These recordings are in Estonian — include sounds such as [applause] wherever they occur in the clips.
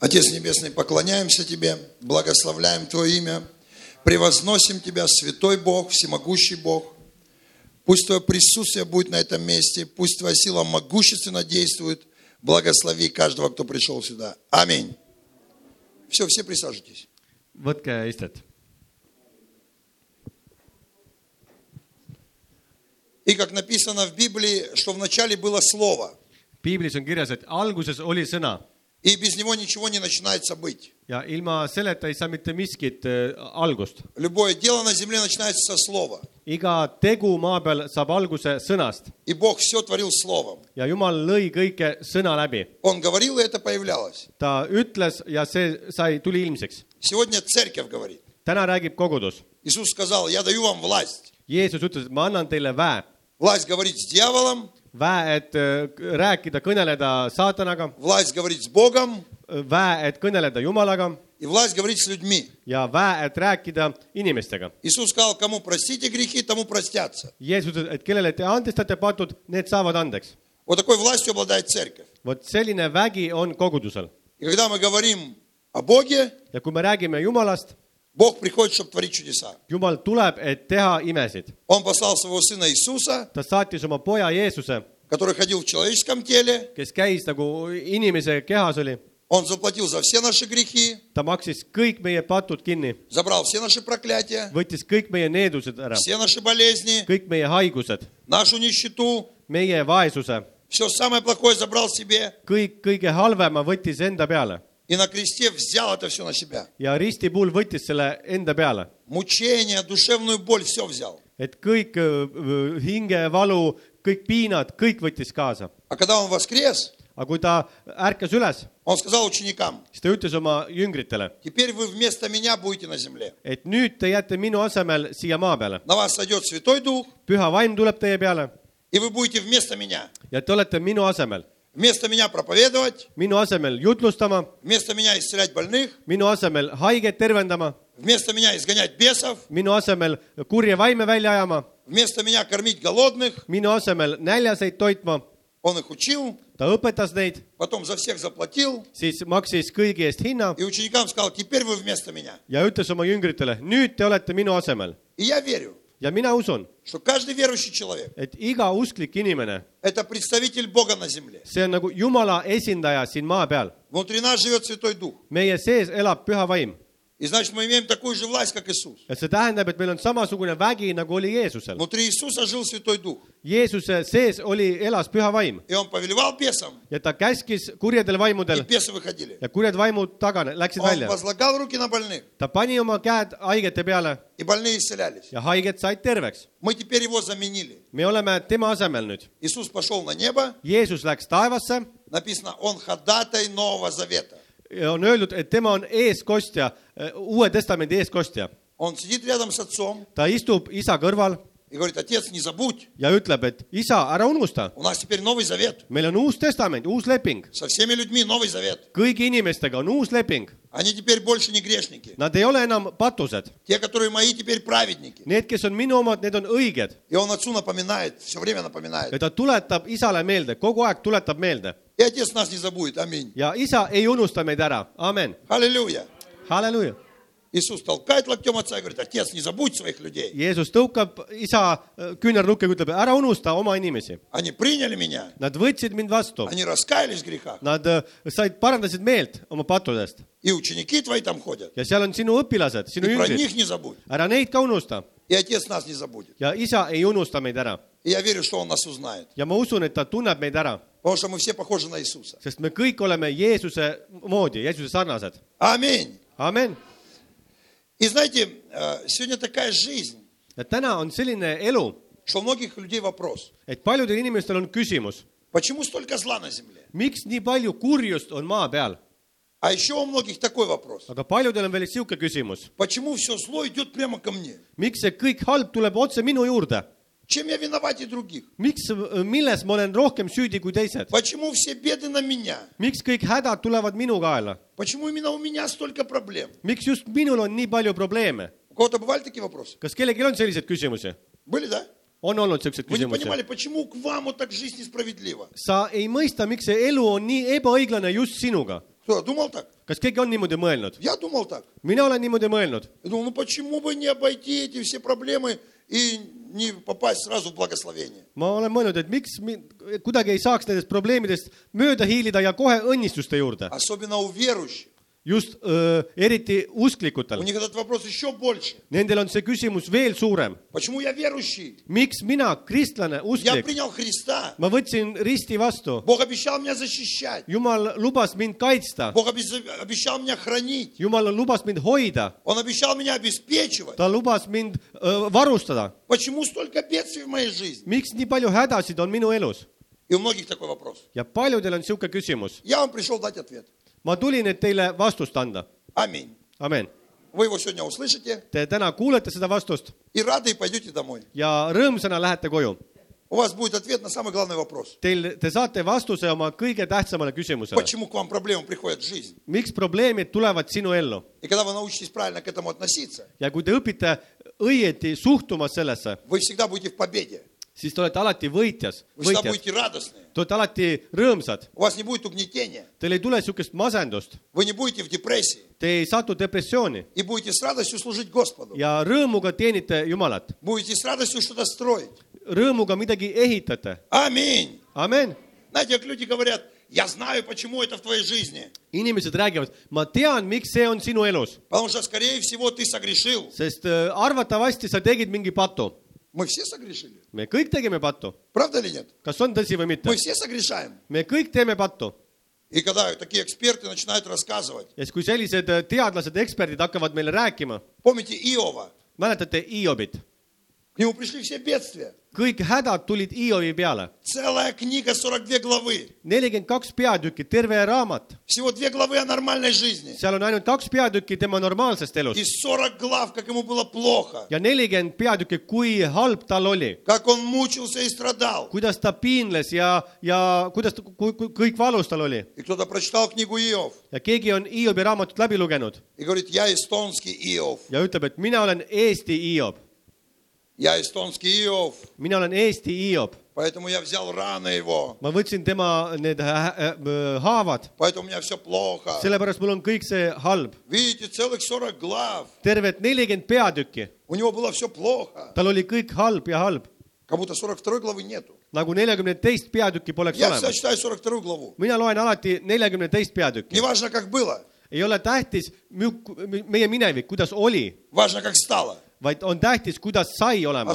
Отец Небесный, поклоняемся Тебе, благословляем Твое имя, превозносим Тебя, Святой Бог, Всемогущий Бог. Пусть Твое присутствие будет на этом месте, пусть Твоя сила могущественно действует. Благослови каждого, кто пришел сюда. Аминь. Все, все присаживайтесь. võtke istet. И как написано в Библии, что вначале было Слово, piiblis on kirjas, et alguses oli sõna и без него ничего не начинается быть. ja ilma selleta ei saa mitte miskit äh, algust. Любое дело на земле начинается со Слова. iga tegu maa peal saab alguse sõnast И Бог все творил Словом. ja Jumal lõi kõike sõna läbi. Он говорил, и это появлялось. ta ütles ja see sai, tuli ilmsiks. Сегодня церковь говорит. täna räägib kogudus. Иисус сказал, я даю вам власть. Jeesus ütles, et ma annan teile väe, Власть говорить с дьяволом, väe , et äh, rääkida , kõneleda saatanaga , власть говорить с Богом väe , et kõneleda Jumalaga и власть говорить с людьми. ja väe , et rääkida inimestega . Иисус сказал, кому простите грехи, тому простятся. Jeesus ütles , et kellele te andestate patud , need saavad andeks . Вот такой властью обладает церковь. vot selline vägi on kogudusel И когда мы говорим о Боге, ja kui me räägime Jumalast , Бог приходит, чтобы творить чудеса. Jumal tuleb , et teha imesid . Он послал своего сына Иисуса, ta saatis oma poja Jeesuse , который ходил в человеческом теле. kes käis nagu inimese kehas oli , Он заплатил за все наши грехи, ta maksis kõik meie patud kinni , забрал все наши проклятия, võttis kõik meie needused ära , все наши болезни, kõik meie haigused , нашу нищету. meie vaesuse , Все самое плохое забрал себе kõik kõige halvema võttis enda peale и на кресте взял это все на себя. ja risti puhul võttis selle enda peale , Мучение, душевную боль, все взял. et kõik öö, hingevalu , kõik piinad , kõik võttis kaasa . А когда он воскрес, aga kui ta ärkas üles , он сказал ученикам, siis ta ütles oma jüngritele , теперь вы вместо меня будете на земле. et nüüd te jääte minu asemel siia maa peale . На вас сойдет Святой Дух, püha vaim tuleb teie peale и вы будете вместо меня. ja te olete minu asemel , Вместо меня проповедовать, minu asemel jutlustama , вместо меня исцелять больных, minu asemel haiget tervendama , вместо меня изгонять бесов, minu asemel kurje vaime välja ajama , вместо меня кормить голодных. minu asemel näljaseid toitma . Он их учил, ta õpetas neid , потом за всех заплатил, siis maksis kõigi eest hinna и ученикам сказал, теперь вы вместо меня. ja ütles oma jüngritele , nüüd te olete minu asemel И я верю, ja mina usun , что каждый верующий человек et iga usklik inimene , – это представитель Бога на земле. see on nagu Jumala esindaja siin maa peal . Внутри нас живет Святой Дух. meie sees elab püha vaim И значит, мы имеем такую же власть, как Иисус. ja see tähendab , et meil on samasugune vägi , nagu oli Jeesusel . Внутри Иисуса жил Святой Дух. Jeesuse sees oli , elas püha vaim И Он повелевал бесам, ja ta käskis kurjedel и vaimudel бесы выходили. ja kurjad vaimud tagane , läksid Он välja . возлагал руки на больных, ta pani oma käed haigete peale и больные исцелялись. ja haiged said terveks . Мы теперь Его заменили. me oleme tema asemel nüüd . Иисус пошел на небо, Jeesus läks taevasse написано, Он ходатай Нового Завета. ja on öeldud, et tema on eeskostja, eh, Uue Testamendi eeskostja. ta istub isa kõrval и говорит, Отец, не забудь, ja ütleb , et isa , ära unusta , у нас теперь Новый Завет. meil on uus testament , uus leping , Со всеми людьми Новый Завет. kõigi inimestega on uus leping , Они теперь больше не грешники. nad ei ole enam patused , Те, которые мои, теперь праведники. need , kes on minu omad , need on õiged И он Отцу напоминает, все время напоминает. ja ta tuletab isale meelde , kogu aeg tuletab meelde И Отец нас не забудет. Аминь. ja isa ei unusta meid ära , amen , Аллилуйя. halleluuja . Иисус толкает локтем Отца и говорит, Отец, не забудь своих людей. Jeesus tõukab isa äh, küünarnukkega, ütleb, ära unusta oma inimesi. Они приняли меня. Nad võtsid mind vastu, Они раскаялись в грехах. nad äh, said, parandasid meelt oma pattudest И ученики твои там ходят. ja seal on sinu õpilased, sinu И про них не забудь. ära neid ka unusta И Отец нас не забудет. ja isa ei unusta meid ära И я верю, что Он нас узнает. ja ma usun, et ta tunneb meid ära, Потому что мы все похожи на Иисуса. sest me kõik oleme Jeesuse moodi, Jeesuse sarnased, Аминь. amen. И знаете, э, сегодня такая жизнь, ja täna on selline elu , что у многих людей вопрос. et paljudel inimestel on küsimus , Почему столько зла на земле? miks nii palju kurjust on maa peal , А еще у многих такой вопрос. aga paljudel on veel niisugune küsimus , Почему все зло идет прямо ко мне? miks see kõik halb tuleb otse minu juurde , Чем я виноват и других? miks , milles ma olen rohkem süüdi kui teised , Почему все беды на меня? miks kõik hädad tulevad minu kaela , Почему именно у меня столько проблем? miks just minul on nii palju probleeme , У кого-то бывали такие вопросы? kas kellelgi on selliseid küsimusi ? Были, да? on olnud siukseid Вы не küsimusi понимали, почему к вам вот так жизнь несправедлива? sa ei mõista , miks see elu on nii ebaõiglane just sinuga . Кто думал так? kas keegi on niimoodi mõelnud ? Я думал так. mina olen niimoodi mõelnud , Я думал, ну почему бы не обойти эти все проблемы и не попасть сразу в благословение? ma olen mõelnud , et miks mi- kuidagi ei saaks nendest probleemidest mööda hiilida ja kohe õnnistuste juurde , Особенно у верующих. just öö, eriti usklikutel. Nendel on see küsimus veel suurem. miks mina, kristlane, usklik, ma võtsin risti vastu. jumal lubas mind kaitsta. jumal lubas mind hoida. ta lubas mind öö, varustada. miks nii palju hädasid on minu elus? ja paljudel on niisugune küsimus Я вам пришел дать ответ. ma tulin , et teile vastust anda . Аминь. amen . Вы его сегодня услышите Te täna kuulete seda vastust и рады и пойдете домой. ja rõõmsana lähete koju . У вас будет ответ на самый главный вопрос. Teil , te saate vastuse oma kõige tähtsamale küsimusele . Почему к вам проблемы приходят в жизнь? miks probleemid tulevad sinu ellu И когда вы научитесь правильно к этому относиться, ja kui te õpite õieti suhtuma sellesse , вы всегда будете в победе. siis te olete alati võitjas , Вы всегда võitjas . будете радостны. Te olete alati rõõmsad , У вас не будет угнетения. teil ei tule niisugust masendust , Вы не будете в депрессии. te ei satu depressiooni И будете с радостью служить Господу. ja rõõmuga teenite Jumalat , Будете с радостью что-то строить. rõõmuga midagi ehitate . Аминь. amen . Знаете, как люди говорят, я знаю, почему это в твоей жизни. inimesed räägivad , ma tean , miks see on sinu elus , Потому что, скорее всего, ты согрешил. sest äh, arvatavasti sa tegid mingi patu . Мы все согрешили. me kõik tegime patu , Правда или нет? kas on tõsi või mitte Мы ? все согрешаем. me kõik teeme pattu И когда такие эксперты начинают рассказывать, ja siis , kui sellised äh, teadlased , eksperdid hakkavad meile rääkima , помните Иова, mäletate Hiobit , к нему пришли все бедствия. kõik hädad tulid Hiobi peale , Целая книга, 42 главы. nelikümmend kaks peatükki , terve raamat , Всего две главы о нормальной жизни. seal on ainult kaks peatükki tema normaalsest И elust 40 глав, как ему было плохо. ja nelikümmend peatükki , kui halb tal oli , Как он мучился и страдал. kuidas ta piinles ja , ja kuidas ta , kui , kui kõik valus tal oli И кто-то прочитал книгу Иов ja keegi on Hiobi raamatut läbi lugenud и говорит, я эстонский Иов. ja ütleb , et mina olen Eesti Hiob , Я эстонский Иов. mina olen Eesti Hiob , Поэтому я взял раны его. ma võtsin tema need hä- hä- haavad , Поэтому у меня все плохо. sellepärast mul on kõik see halb , Видите, целых 40 глав. tervelt nelikümmend peatükki , У него было все плохо. tal oli kõik halb ja halb , Как будто 42 главы нету. nagu neljakümne teist peatükki poleks Я всегда olemas . читаю 42 главу. mina loen alati neljakümne teist peatükki , Неважно, как было. ei ole tähtis mü- meie minevik , kuidas oli , Важно, как стало. vaid on tähtis, kuidas sai olema.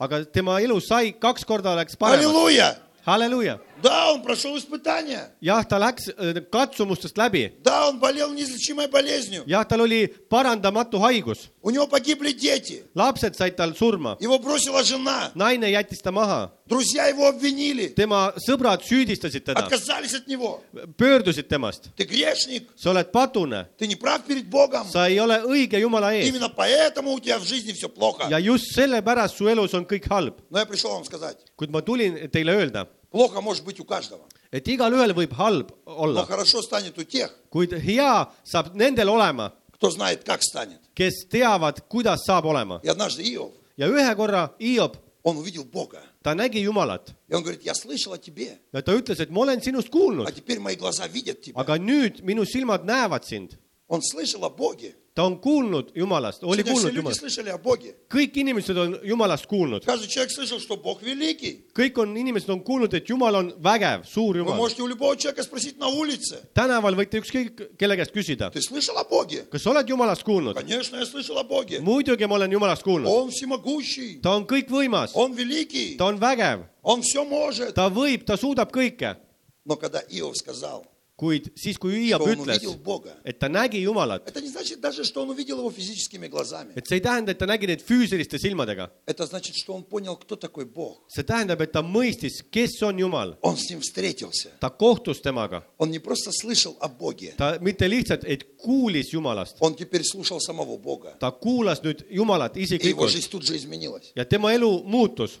aga tema elu sai, kaks korda läks paremaks. halleluuja. Да, он прошел испытания. jah , ta läks äh, katsumustest läbi , Да, он болел неизлечимой болезнью. jah , tal oli parandamatu haigus , У него погибли дети. lapsed said tal surma , Его бросила жена. naine jättis ta maha , Друзья его обвинили. tema sõbrad süüdistasid teda , Отказались от него. pöördusid temast , Ты грешник. sa oled patune , Ты не прав перед Богом. sa ei ole õige Jumala ees Именно поэтому у тебя в жизни все плохо. ja just sellepärast su elus on kõik halb . Но я пришел вам сказать. kuid ma tulin teile öelda , Плохо может быть у каждого. et igalühel võib halb Но olla , хорошо станет у тех, kuid hea saab nendel olema , кто знает, как станет. kes teavad , kuidas saab olema И однажды Иов, ja ühe korra Hiob , он увидел Бога. ta nägi Jumalat И он говорит, я слышал о тебе, ja ta ütles , et ma olen sinust а kuulnud , теперь мои глаза видят тебя. aga nüüd minu silmad näevad sind . Он слышал о Боге. ta on kuulnud Jumalast , oli Сегодня все kuulnud люди Jumalast , слышали о Боге. kõik inimesed on Jumalast kuulnud , Каждый человек слышал, что Бог великий. kõik on , inimesed on kuulnud , et Jumal on vägev , suur Вы Jumal . можете у любого человека спросить на улице. tänaval võite ükskõik kelle käest küsida , Ты слышал о Боге? kas sa oled Jumalast kuulnud ? Конечно, я слышал о Боге. muidugi ma olen Jumalast kuulnud , Он всемогущий. ta on kõikvõimas , Он великий. ta on vägev , Он все может. ta võib , ta suudab kõike , Но когда Иов сказал, kuid siis, kui Hüüab ütles, et ta nägi Jumalat, et see ei tähenda, et ta nägi neid füüsiliste silmadega. see tähendab, et ta mõistis, kes on Jumal. ta kohtus temaga. ta mitte lihtsalt, et kuulis Jumalast. ta kuulas nüüd Jumalat isiklikult. ja tema elu muutus.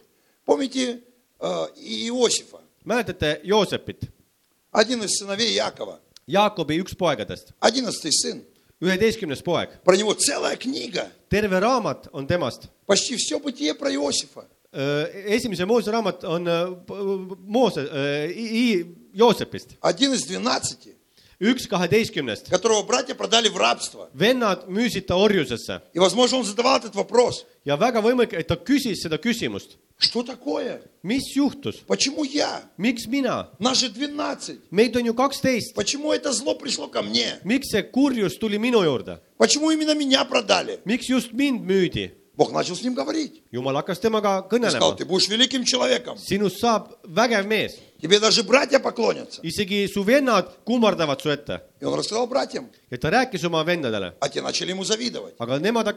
mäletate Joosepit? Один из сыновей Якова, Jaakobi üks poegadest, одиннадцатый сын. üheteistkümnes poeg, Про него целая книга. terve raamat on temast, Почти все бытие про Иосифа. esimese Moose raamat on äh, Moose, Joosepist, Один из двенадцати, üks kaheteistkümnest . которого братья продали в рабство. vennad müüsid ta orjusesse И, возможно, он задавал этот вопрос. ja väga võimalik , et ta küsis seda küsimust , Что такое? mis juhtus , Почему я? miks mina , Нас же 12. meid on ju kaksteist , Почему это зло пришло ко мне? miks see kurjus tuli minu juurde , Почему именно меня продали? miks just mind müüdi ? Бог начал с ним говорить. jumal hakkas temaga И сказал, kõnelema ты , будешь великим человеком. sinust saab vägev mees , Тебе даже братья поклонятся. isegi su vennad kummardavad su ette И он рассказал братьям, ja ta rääkis oma vendadele , а те начали ему завидовать. aga nemad ,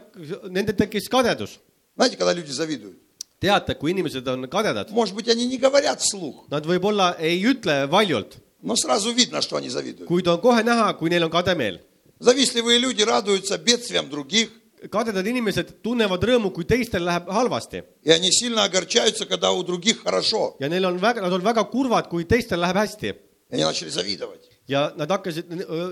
nendel tekkis kadedus . Знаете, когда люди завидуют? teate , kui inimesed on kadedad , Может быть, они не говорят вслух, nad võib-olla ei ütle valjult , но сразу видно, что они завидуют. kuid on kohe näha , kui neil on kademeel . Завистливые люди радуются бедствиям других, kadedad inimesed tunnevad rõõmu , kui teistel läheb halvasti и они сильно огорчаются, когда у других хорошо. ja neil on väga , nad on väga kurvad , kui teistel läheb hästi И они начали завидовать. ja nad hakkasid ,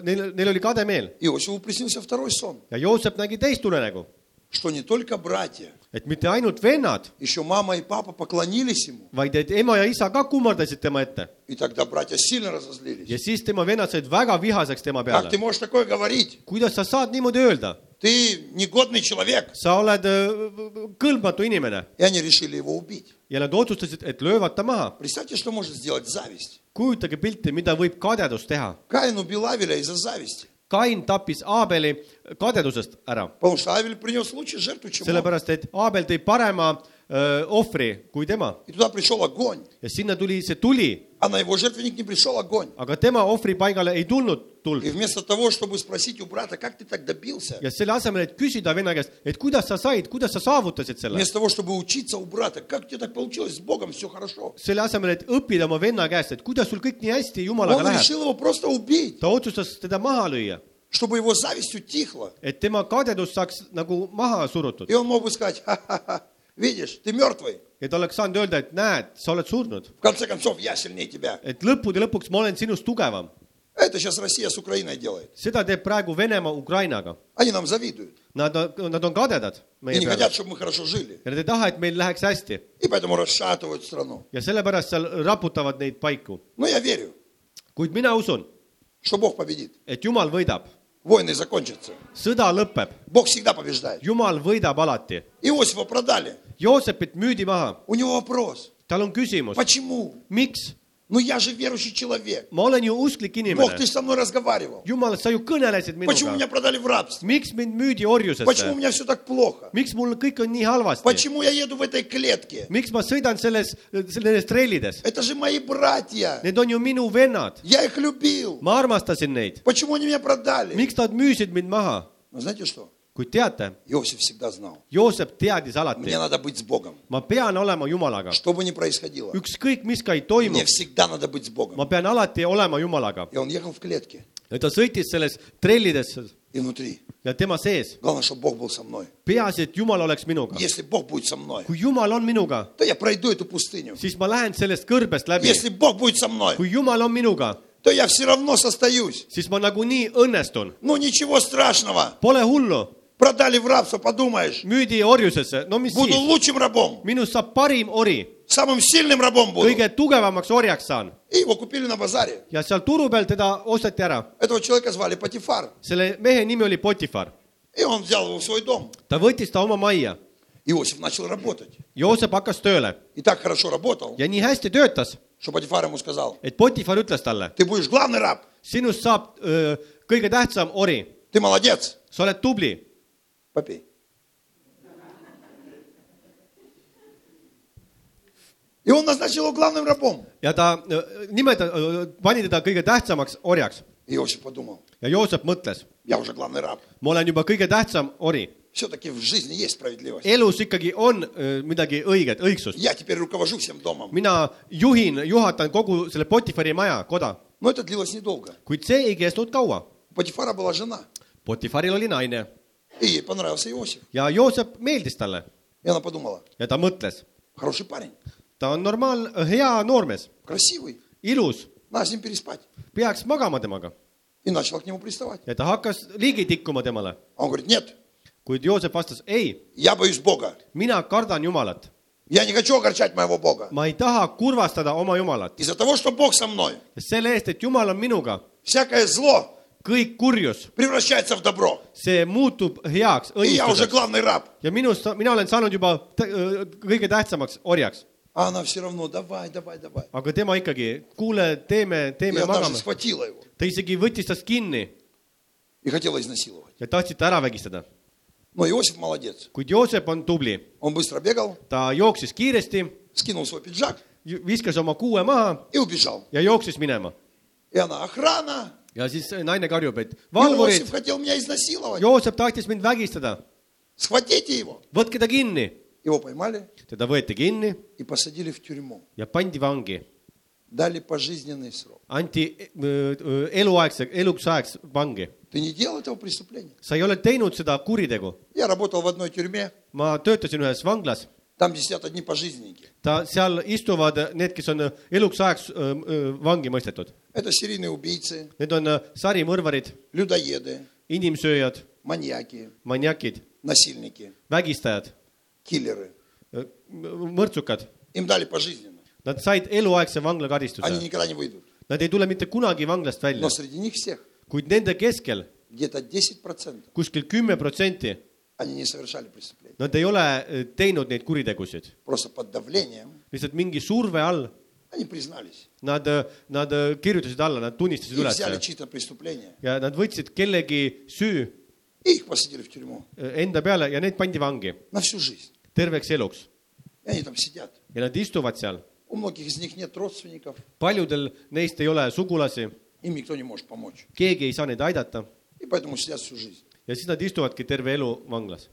neil , neil oli kademeel Иосифу приснился второй сон, ja Joosep nägi teist unenägu , что не только братья, et mitte ainult vennad , еще мама и папа поклонились ему. vaid et ema ja isa ka kummardasid tema ette И тогда братья сильно ja разозлились. siis tema vennad said väga vihaseks tema Как ты peale . можешь такое говорить? kuidas sa saad niimoodi öelda , Ты негодный человек. sa oled öö, kõlbmatu inimene И они решили его убить. ja nad otsustasid , et löövad ta maha . Представьте, что может сделать зависть. kujutage pilti , mida võib kadedus teha . Каин убил Авеля из-за зависти. Kain tappis Aabeli kadedusest ära , Потому что Авель принес лучше жертву, чем он. sellepärast et Aabel tõi parema öö, ohvri kui tema. ja sinna tuli see tuli. aga tema ohvripaigale ei tulnud tuld. ja selle asemel, et küsida venna käest, et kuidas sa said, kuidas sa saavutasid selle. selle asemel, et õppida oma venna käest, et kuidas sul kõik nii hästi jumalaga läheb. ta otsustas teda maha lüüa чтобы его зависть утихла. Et tema kadedus saaks nagu maha surutud. И он мог бы сказать, ха-ха-ха, видишь, ты мертвый. ja ta oleks saanud öelda , et näed , sa oled surnud , В конце концов, я сильнее тебя. et lõppude lõpuks ma olen sinust tugevam . Это сейчас Россия с Украиной делает. seda teeb praegu Venemaa Ukrainaga . Они нам завидуют. Nad , nad on kadedad И meie не peale хотят, чтобы мы хорошо жили. ja nad ei taha , et meil läheks hästi И поэтому расшатывают страну. ja sellepärast seal raputavad neid paiku . Но я верю, kuid mina usun , что Бог победит. et Jumal võidab , Войны закончатся. sõda lõpeb , Бог всегда побеждает. Jumal võidab alati . Иосифа продали. Joosepit müüdi maha , У него вопрос. tal on küsimus , Почему? miks ? Ну я же верующий человек. ma olen ju usklik Бог, inimene ты со мной разговаривал. Jumal , sa ju kõnelesid Почему minuga . меня продали в рабство? miks mind müüdi Почему у orjusesse ? меня все так плохо? miks mul kõik on nii halvasti ? Почему я еду в этой клетке? miks ma sõidan selles , nendes trellides ? Это же мои братья. Need on ju minu vennad , Я их любил. ma armastasin neid . Почему они меня продали? miks nad müüsid mind maha ? Но знаете что? kuid teate , Иосиф всегда знал. Joosep teadis alati Мне , надо быть с Богом. ma pean olema Jumalaga , Что бы ни происходило. ükskõik mis ka ei toimu Мне , всегда надо быть с Богом. ma pean alati olema Jumalaga . И он ехал в клетке. ja ta sõitis selles trellides И внутри. ja tema sees , Главное, чтобы Бог был со мной. peaasi , et Jumal oleks minuga . Если Бог будет со мной, kui Jumal on minuga , то я пройду эту пустыню. siis ma lähen sellest kõrbest läbi . Если Бог будет со mной, kui Jumal on minuga , то я все равно состоюсь. siis ma nagunii õnnestun . Ну ничего страшного. Pole hullu , Продали в рабство, подумаешь. müüdi orjusesse, no mis Буду siis, лучшим рабом. minust saab parim ori, Самым сильным рабом буду. kõige tugevamaks orjaks saan И его купили на базаре. ja seal turu peal teda osteti ära. Этого человека звали Патифар. selle mehe nimi oli Potifar, И он взял его в свой дом. ta võttis ta oma majja, Иосиф начал работать. Joosep hakkas tööle И так хорошо работал, ja nii hästi töötas, что Патифар ему сказал, et Potifar ütles talle, ты будешь главный раб. sinust saab öö, kõige tähtsam ori, Ты молодец. sa oled tubli Попей. И он назначил его главным рабом. ja ta öö, nimeta- , pani teda kõige tähtsamaks orjaks И Иосиф подумал, ja Joosep mõtles , я уже главный раб. ma olen juba kõige tähtsam ori , Все-таки в жизни есть справедливость. elus ikkagi on öö, midagi õiget , õigsust . Я теперь руковожу всем домом. mina juhin , juhatan kogu selle Potifari maja , koda , Но это длилось недолго. kuid see ei kestnud kaua . У Патифара была жена. Potifaril oli naine И ей понравился Иосиф. ja Joosep meeldis talle И она подумала, ja ta mõtles , хороший парень, ta on normaal , hea noormees , красивый, ilus , надо с ним переспать. peaks magama temaga И начала к нему приставать. ja ta hakkas ligi tikkuma temale , А он говорит, нет, kuid Joosep vastas ei , я боюсь Бога. mina kardan Jumalat Я не хочу огорчать моего Бога. ma ei taha kurvastada oma Jumalat , Из-за того, что Бог со mной, sest selle eest , et Jumal on minuga , всякое зло kõik kurjus , превращается в добро. see muutub heaks , И я уже õnnistuseks главный раб. ja minust , mina olen saanud juba tä- öö, kõige tähtsamaks orjaks , А она все равно, давай, давай, давай. aga tema ikkagi , kuule , teeme , И teeme , она даже magame . схватила его ta isegi võttis tast kinni и хотела изнасиловать. ja tahtsid ta ära vägistada , Но Иосиф молодец. kuid Joosep on tubli , Он быстро бегал, ta jooksis kiiresti , скинул свой пиджак viskas oma kuue maha и убежал. ja jooksis minema И она охрана. Ja siis naine karjub, et valvurid. Joosep tahtis mind vägistada, võtke ta kinni. Teda võeti kinni ja pandi vangi, anti eluaegse, eluks ajaks vangi. Sa ei ole teinud seda kuritegu. Ma töötasin ühes vanglas, Там сидят одни пожизненники. ta, seal istuvad need, kes on eluks ajaks vangi mõistetud. Это серийные убийцы, Need on öö, sarimõrvarid , людоеды, inimsööjad , маньяки, maniakid , насильники, vägistajad , киллеры. mõrtsukad . Им дали пожизненно. Nad said eluaegse Они vanglakaristuse . никогда не выйдут. Nad ei tule mitte kunagi vanglast välja Но , среди них всех kuid nende keskel где-то 10% kuskil kümme protsenti , они не совершали преступления. nad ei ole öö, teinud neid kuritegusid . Просто под давлением lihtsalt mingi surve all они признались. Nad, nad kirjutasid alla, nad tunnistasid üles. ja nad võtsid kellegi süü э, enda peale ja neid pandi vangi terveks eluks. ja nad istuvad seal. paljudel neist ei ole sugulasi. keegi ei saa neid aidata. ja siis nad istuvadki terve elu vanglas.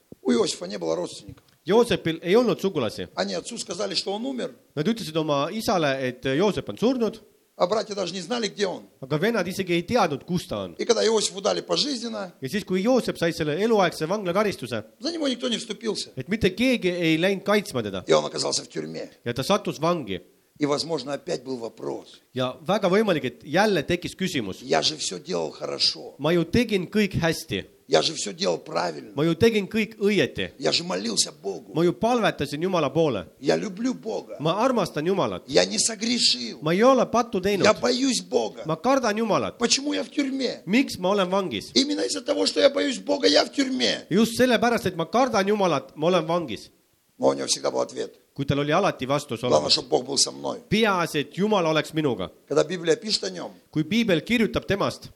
У Иосифа не было родственников. Joosepil ei olnud sugulasi , Они отцу сказали, что он умер, nad ütlesid oma isale , et Joosep on surnud , а братья даже не знали, где он. aga vennad isegi ei teadnud , kus ta on . И когда Иосифу дали пожизненно, ja siis , kui Joosep sai selle eluaegse vanglakaristuse , за него никто не вступился. et mitte keegi ei läinud kaitsma teda И он оказался в тюрьме. ja ta sattus vangi И, возможно, опять был вопрос. ja väga võimalik , et jälle tekkis küsimus , Я же все делал хорошо. ma ju tegin kõik hästi , Я же все делал правильно. ma ju tegin kõik õieti , Я же молился Богу. ma ju palvetasin Jumala poole , Я люблю Бога. ma armastan Jumalat , Я не согрешил. ma ei ole pattu teinud Я , боюсь Бога. ma kardan Jumalat , Почему я в тюрьме? miks ma olen vangis ? Именно из-за того, что я боюсь Бога, я в тюрьме. just sellepärast , et ma kardan Jumalat , ma olen vangis . Но у него всегда был ответ. kui tal oli alati vastus Главное, olemas , чтобы Бог был со мной. peaasi , et Jumal oleks minuga . Когда Библия пишет о нем, kui piibel kirjutab temast ,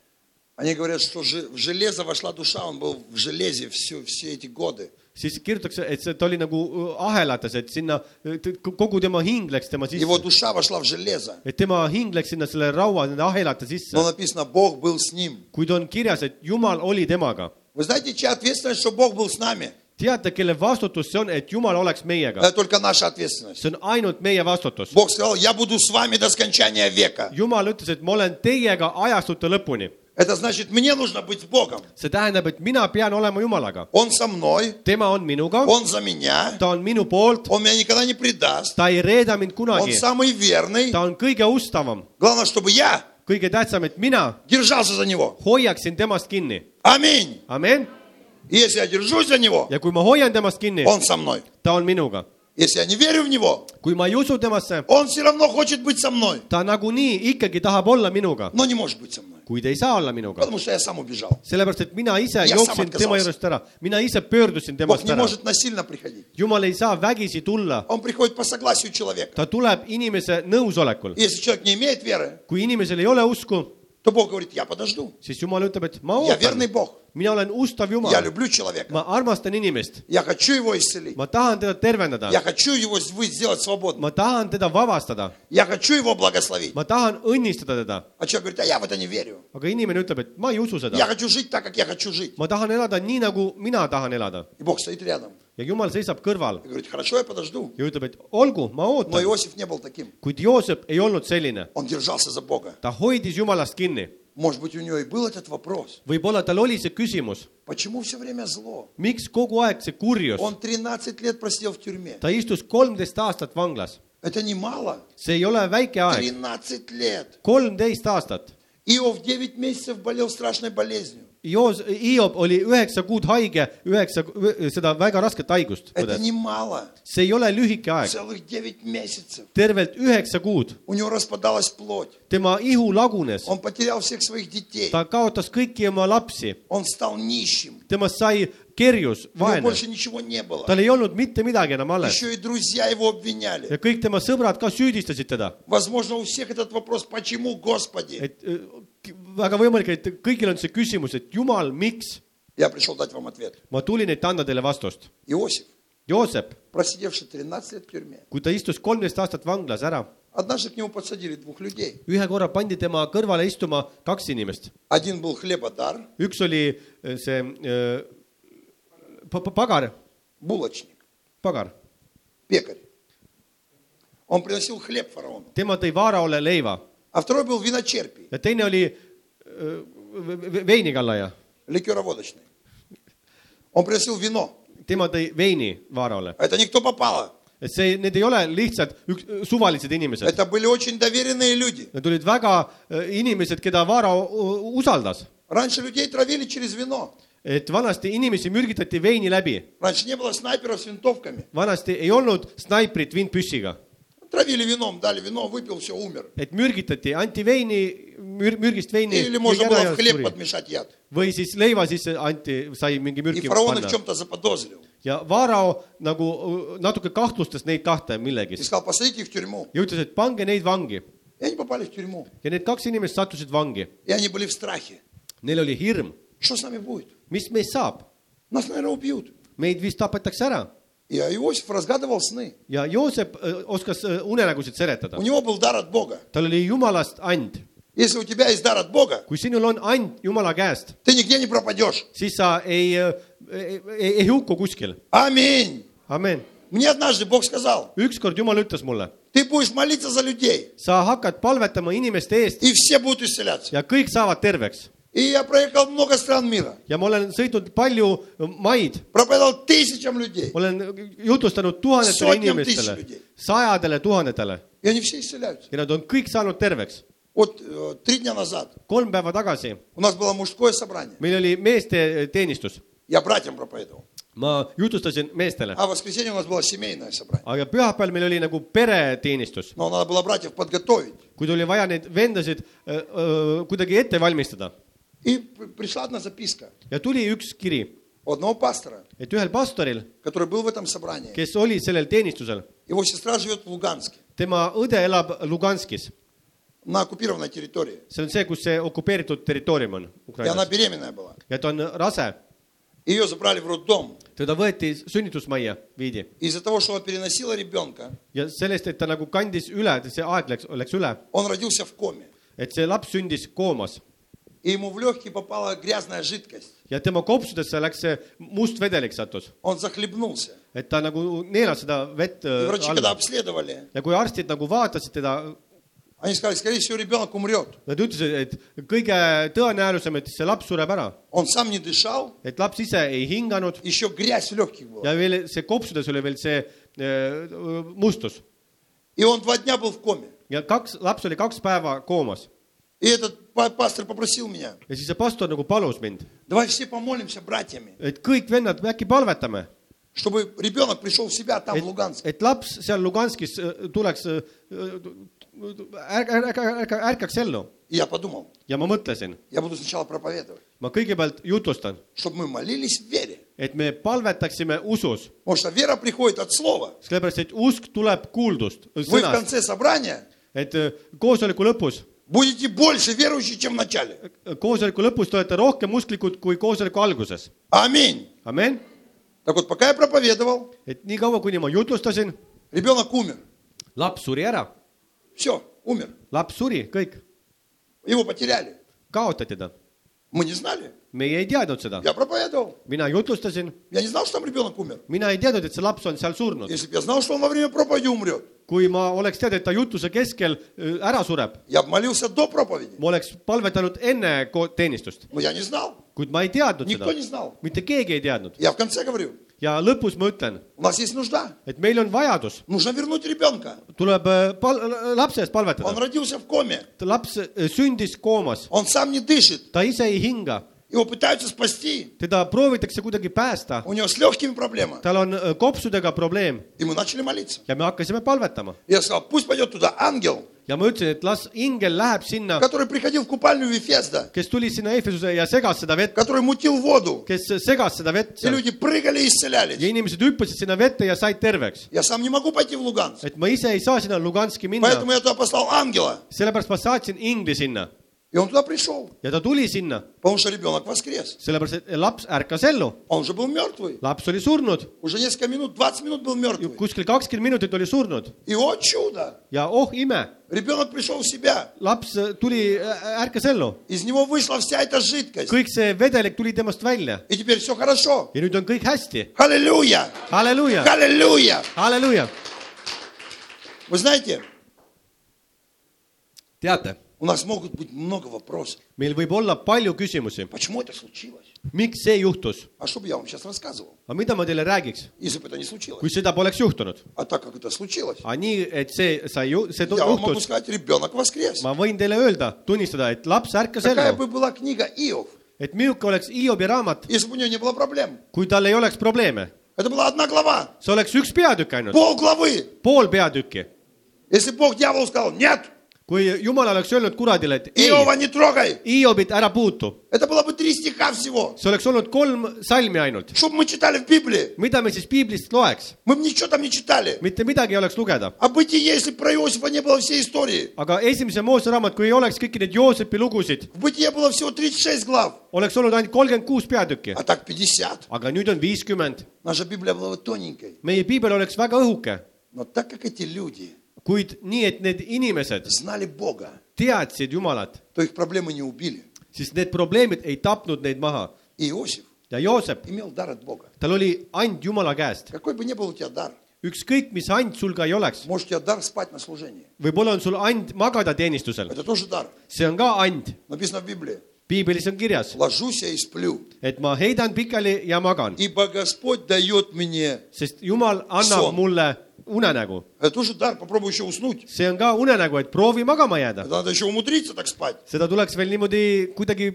они говорят, что же- в железо вошла душа, он был в железе всю, все эти годы. siis kirjutatakse , et see , ta oli nagu äh, ahelates , et sinna äh, t- kogu tema hing läks tema Его sisse , душа вошла в железо. et tema hing läks sinna selle raua , nende ahelate sisse Но написано, Бог был с ним. kuid on kirjas , et Jumal oli temaga . Вы знаете, чья ответственность, что Бог был с нами? teate , kelle vastutus see on , et Jumal oleks meiega ? Это только наша ответственность. see on ainult meie vastutus . Бог сказал, я буду с вами до скончания века. Jumal ütles , et ma olen teiega ajastute lõpuni . Это значит, мне нужно быть с Богом. see tähendab , et mina pean olema Jumalaga . Он со мной, tema on minuga , Он за меня, ta on minu poolt , Он меня никогда не предаст. ta ei reeda mind Он kunagi , самый верный. ta on kõige ustavam , Главное, чтобы я kõige tähtsam , et mina держался за Него. hoiaksin temast kinni . Аминь. amen . И если я держусь за Него, ja kui ma hoian temast kinni , Он со мной. ta on minuga . Если я не верю в Него, kui ma ei usu temasse , Он все равно хочет быть со мной. ta nagunii ikkagi tahab olla minuga , Но не может быть со мной. kuid ei saa olla minuga . Потому что я сам убежал. sellepärast , et mina ise Ja jooksin sam tema отказался. juurest ära , mina ise pöördusin Бог temast не ära . может насильно приходить. jumal ei saa vägisi tulla , Он приходит по согласию человека. ta tuleb inimese nõusolekul . Если человек не имеет веры, kui inimesel ei ole usku , то Бог говорит, я подожду. siis Jumal ütleb, et ma ootan. mina olen ustav Jumal. ma armastan inimest. ma tahan teda tervendada. ma tahan teda vabastada. ma tahan õnnistada teda. aga inimene ütleb, et ma ei usu seda. ma tahan elada nii, nagu mina tahan elada. И Бог стоит рядом. ja Jumal seisab kõrval И говорит, хорошо, я подожду. ja ütleb , et olgu , ma Но ootan , Иосиф не был таким. kuid Joosep ei olnud selline , Он держался за Бога. ta hoidis Jumalast kinni , Может быть, у него и был этот вопрос. võib-olla tal oli see küsimus , Почему все время зло? miks kogu aeg see kurjus , Он 13 лет просидел в тюрьме. ta istus kolmteist aastat vanglas , Это немало. see ei ole väike aeg , 13 лет. kolmteist aastat Иов 9 месяцев болел страшной болезнью. Joos, Hiob oli üheksa kuud haige, üheksa, seda väga rasket haigust. see ei ole lühike aeg. tervelt üheksa kuud. tema ihu lagunes. ta kaotas kõiki oma lapsi. temast sai kerjus , У него vaene , больше ничего не было. tal ei olnud mitte midagi enam alles Еще и друзья его обвиняли. ja kõik tema sõbrad ka süüdistasid teda , Возможно, у всех этот вопрос, почему, Господи? et äh, väga võimalik , et kõigil on see küsimus , et jumal , miks Я пришел дать вам ответ. ma tulin , et anda teile vastust . Иосиф, Joosep , просидевший 13 лет в тюрьме, kui ta istus kolmteist aastat vanglas ära , однажды к нему подсадили двух людей. ühe korra pandi tema kõrvale istuma kaks inimest , Один был хлебодар, üks oli äh, see äh, pagar, булочник, pagar, пекарь. Он приносил хлеб фараону. tema tõi Vaaraole leiva А второй был виночерпий, ja teine oli äh, ve- ve- veinikallaja, ликероводочный. Он приносил вино. tema tõi veini Vaaraole, А Это не кто попало. et see, need ei ole lihtsalt üks suvalised inimesed, Это need olid väga äh, inimesed, keda Vaara usaldas, Раньше людей травили через вино. et vanasti inimesi mürgitati veini läbi , Раньше не было снайперов с винтовками. vanasti ei olnud snaiprit vintpüssiga , Травили вином, дали вино, выпил, все, умер. et mürgitati , anti veini , mür- , mürgist veini Или можно jõi было ära в hleeb ja suri. подмешать яд. või siis leiva sisse anti , sai mingi И mürki фараон их в panna чем-то заподозрил. ja Vaarao nagu äh, natuke kahtlustas neid kahte И millegis сказал, посадите их в тюрьму. ja ütles , et pange neid vangi И они попали в тюрьму. ja need kaks inimest sattusid vangi . И они были в страхе. Neil oli hirm , Что с нами будет? mis meist saab , Нас, наверное, убьют. meid vist tapetakse ära И Иосиф разгадывал сны. ja Joosep äh, oskas äh, unenägusid seletada У , него был дар от Бога. tal oli jumalast and . Если у тебя есть дар от Бога, kui sinul on and jumala käest , ты нигде не пропадешь. siis sa ei , ei, ei, ei hukku kuskil . Аминь. amen . Мне однажды Бог сказал, ükskord Jumal ütles mulle , ты будешь молиться за людей, sa hakkad palvetama inimeste eest и все будут исцеляться. ja kõik saavad terveks . И я проехал много стран мира, ja ma olen sõitnud palju maid , проповедовал тысячам людей, olen jutustanud tuhandetele Sotnjam inimestele tысяч людей. , sajadele tuhandetele и они все исцеляются. ja nad on kõik saanud terveks . Вот э, три дня назад kolm päeva tagasi у нас было мужское собрание. meil oli meeste teenistus , Я братьям проповедовал. ma jutustasin meestele , А в воскресенье у нас было семейное собрание. aga pühapäeval meil oli nagu pereteenistus , Но надо было братьев подготовить. kuid oli vaja neid vendasid öö, öö, kuidagi ette valmistada И п- пришла одна записка ja tuli üks kiri , у одного пастора, et ühel pastoril , который был в этом собрании. kes oli sellel teenistusel , Его сестра живет в Луганске, tema õde elab Luganskis , на оккупированной территории. see on see , kus see okupeeritud territoorium on И она Ukrainas беременная была. ja ta on rase , Ее забрали в роддом. teda võeti sünnitusmajja , viidi Из-за того, что она переносила ребенка, ja sellest , et ta nagu kandis üle , see aeg läks , läks üle , он родился в коме. et see laps sündis koomas И ему в легкие попала грязная жидкость. ja tema kopsudesse läks see must vedelik sattus , Он захлебнулся. et ta nagu neelas seda vett И äh, врачи, когда alla обследовали, ja kui arstid nagu vaatasid teda , они сказали, скорее всего, ребенок умрет. nad ütlesid , et kõige tõenäolisem , et see laps sureb ära , Он сам не дышал, et laps ise ei hinganud еще грязь в легких была. ja veel see kopsudes oli veel see äh, mustus И он два дня был в коме. ja kaks , laps oli kaks päeva koomas И этот па- пастор попросил меня, ja siis see pastor nagu palus mind, давай все помолимся братьями, et kõik vennad, äkki palvetame, чтобы ребенок пришел в себя там, et в Луганске., et laps seal Luganskis äh, tuleks, ärka, ärka, ärka, ärkaks ellu И я подумал, ja ma mõtlesin, я буду сначала проповедовать, ma kõigepealt jutustan, чтобы мы молились в вере. et me palvetaksime usus, Потому что вера приходит от слова. sellepärast et usk tuleb kuuldust, Вы в sõnast, конце собрания et äh, koosoleku lõpus, будете больше верующие, чем в начале. koosoleku lõpus te olete rohkem usklikud kui koosoleku alguses. Аминь. amen, Так вот, пока я проповедовал, et niikaua, kuni ma jutlustasin, ребенок умер. laps suri ära, Все, умер. laps suri, kõik, Его потеряли. kaotati ta. Мы не знали. meie ei teadnud seda , Я проповедовал. mina jutlustasin , Я не знал, что там ребенок умер. mina ei teadnud , et see laps on seal surnud . Если бы я знал, что он во время проповеди умрет, kui ma oleks teadnud , et ta jutluse keskel öö, ära sureb , я бы молился до проповеди. ma oleks palvetanud enne ko- teenistust , Но я не знал. kuid ma ei teadnud Никто seda не , знал. mitte keegi ei teadnud ja lõpus ma ütlen. et meil on vajadus. tuleb äh, pal-, äh, lapse eest palvetada. laps äh, sündis koomas. ta ise ei hinga Его пытаются спасти. teda proovitakse kuidagi päästa , У него с легкими проблемы. tal on öö, kopsudega probleem И мы начали молиться. ja me hakkasime palvetama Я сказал, пусть пойдет туда ангел, ja ma ütlesin , et las ingel läheb sinna , который приходил в купальню Вифезда, kes tuli sinna Efesuse ja segas seda vett , который мутил воду. kes segas seda vett И seal люди прыгали и ja исцелялись. inimesed hüppasid sinna vette ja said terveks . Я сам не могу пойти в Луганск. et ma ise ei saa sinna Luganski minna , Поэтому я туда послал ангела. sellepärast ma saatsin ingli sinna И он туда пришел. ja ta tuli sinna, Потому что ребенок воскрес. sellepärast et laps ärkas ellu, Он же был мертвый. laps oli surnud, Уже несколько минут, 20 минут был мертвый. kuskil kakskümmend minutit oli surnud И о чудо! ja oh ime, Ребенок пришел в себя. laps äh, tuli, ärkas ellu, Из него вышла вся эта жидкость. kõik see vedelik tuli temast välja И теперь все хорошо. ja nüüd on kõik hästi. Аллилуйя! halleluuja, Аллилуйя! halleluuja. Вы знаете, teate, у нас могут быть много вопросов. meil võib olla palju küsimusi , Почему это случилось? miks see juhtus , А что бы я вам сейчас рассказывал, aga mida ma teile räägiks , если бы это не случилось? kui seda poleks juhtunud ? А так как это случилось, aga nii , et see sai ju , see tu- я вам могу juhtus , сказать, ребенок воскрес. ma võin teile öelda , tunnistada , et laps ärkas Какая ellu , бы была книга Иов, et milline oleks Hiobi raamat , если бы у нее не было проблем? kui tal ei oleks probleeme , Это была одна глава, see oleks üks peatükk ainult , пол главы. pool peatükki . Если Бог дьяволу сказал, нет, kui Jumal oleks öelnud kuradile, et ei, Hiobit ära puutu. see oleks olnud kolm salmi ainult. mida me siis piiblist loeks? mitte midagi ei oleks lugeda. aga esimese Moose raamat, kui ei oleks kõiki neid Joosepi lugusid, oleks olnud ainult kolmkümmend kuus peatükki. aga nüüd on viiskümmend. meie piibel oleks väga õhuke kuid nii, et need inimesed teadsid Jumalat, siis need probleemid ei tapnud neid maha. ja Joosep, tal oli and Jumala käest. ükskõik, mis and sul ka ei oleks. võib-olla on sul and magada teenistusel. see on ka and. piiblis on kirjas, et ma heidan pikali ja magan. sest Jumal annab Son. mulle unenägu. see on ka unenägu, et proovi magama jääda. seda tuleks veel niimoodi kuidagi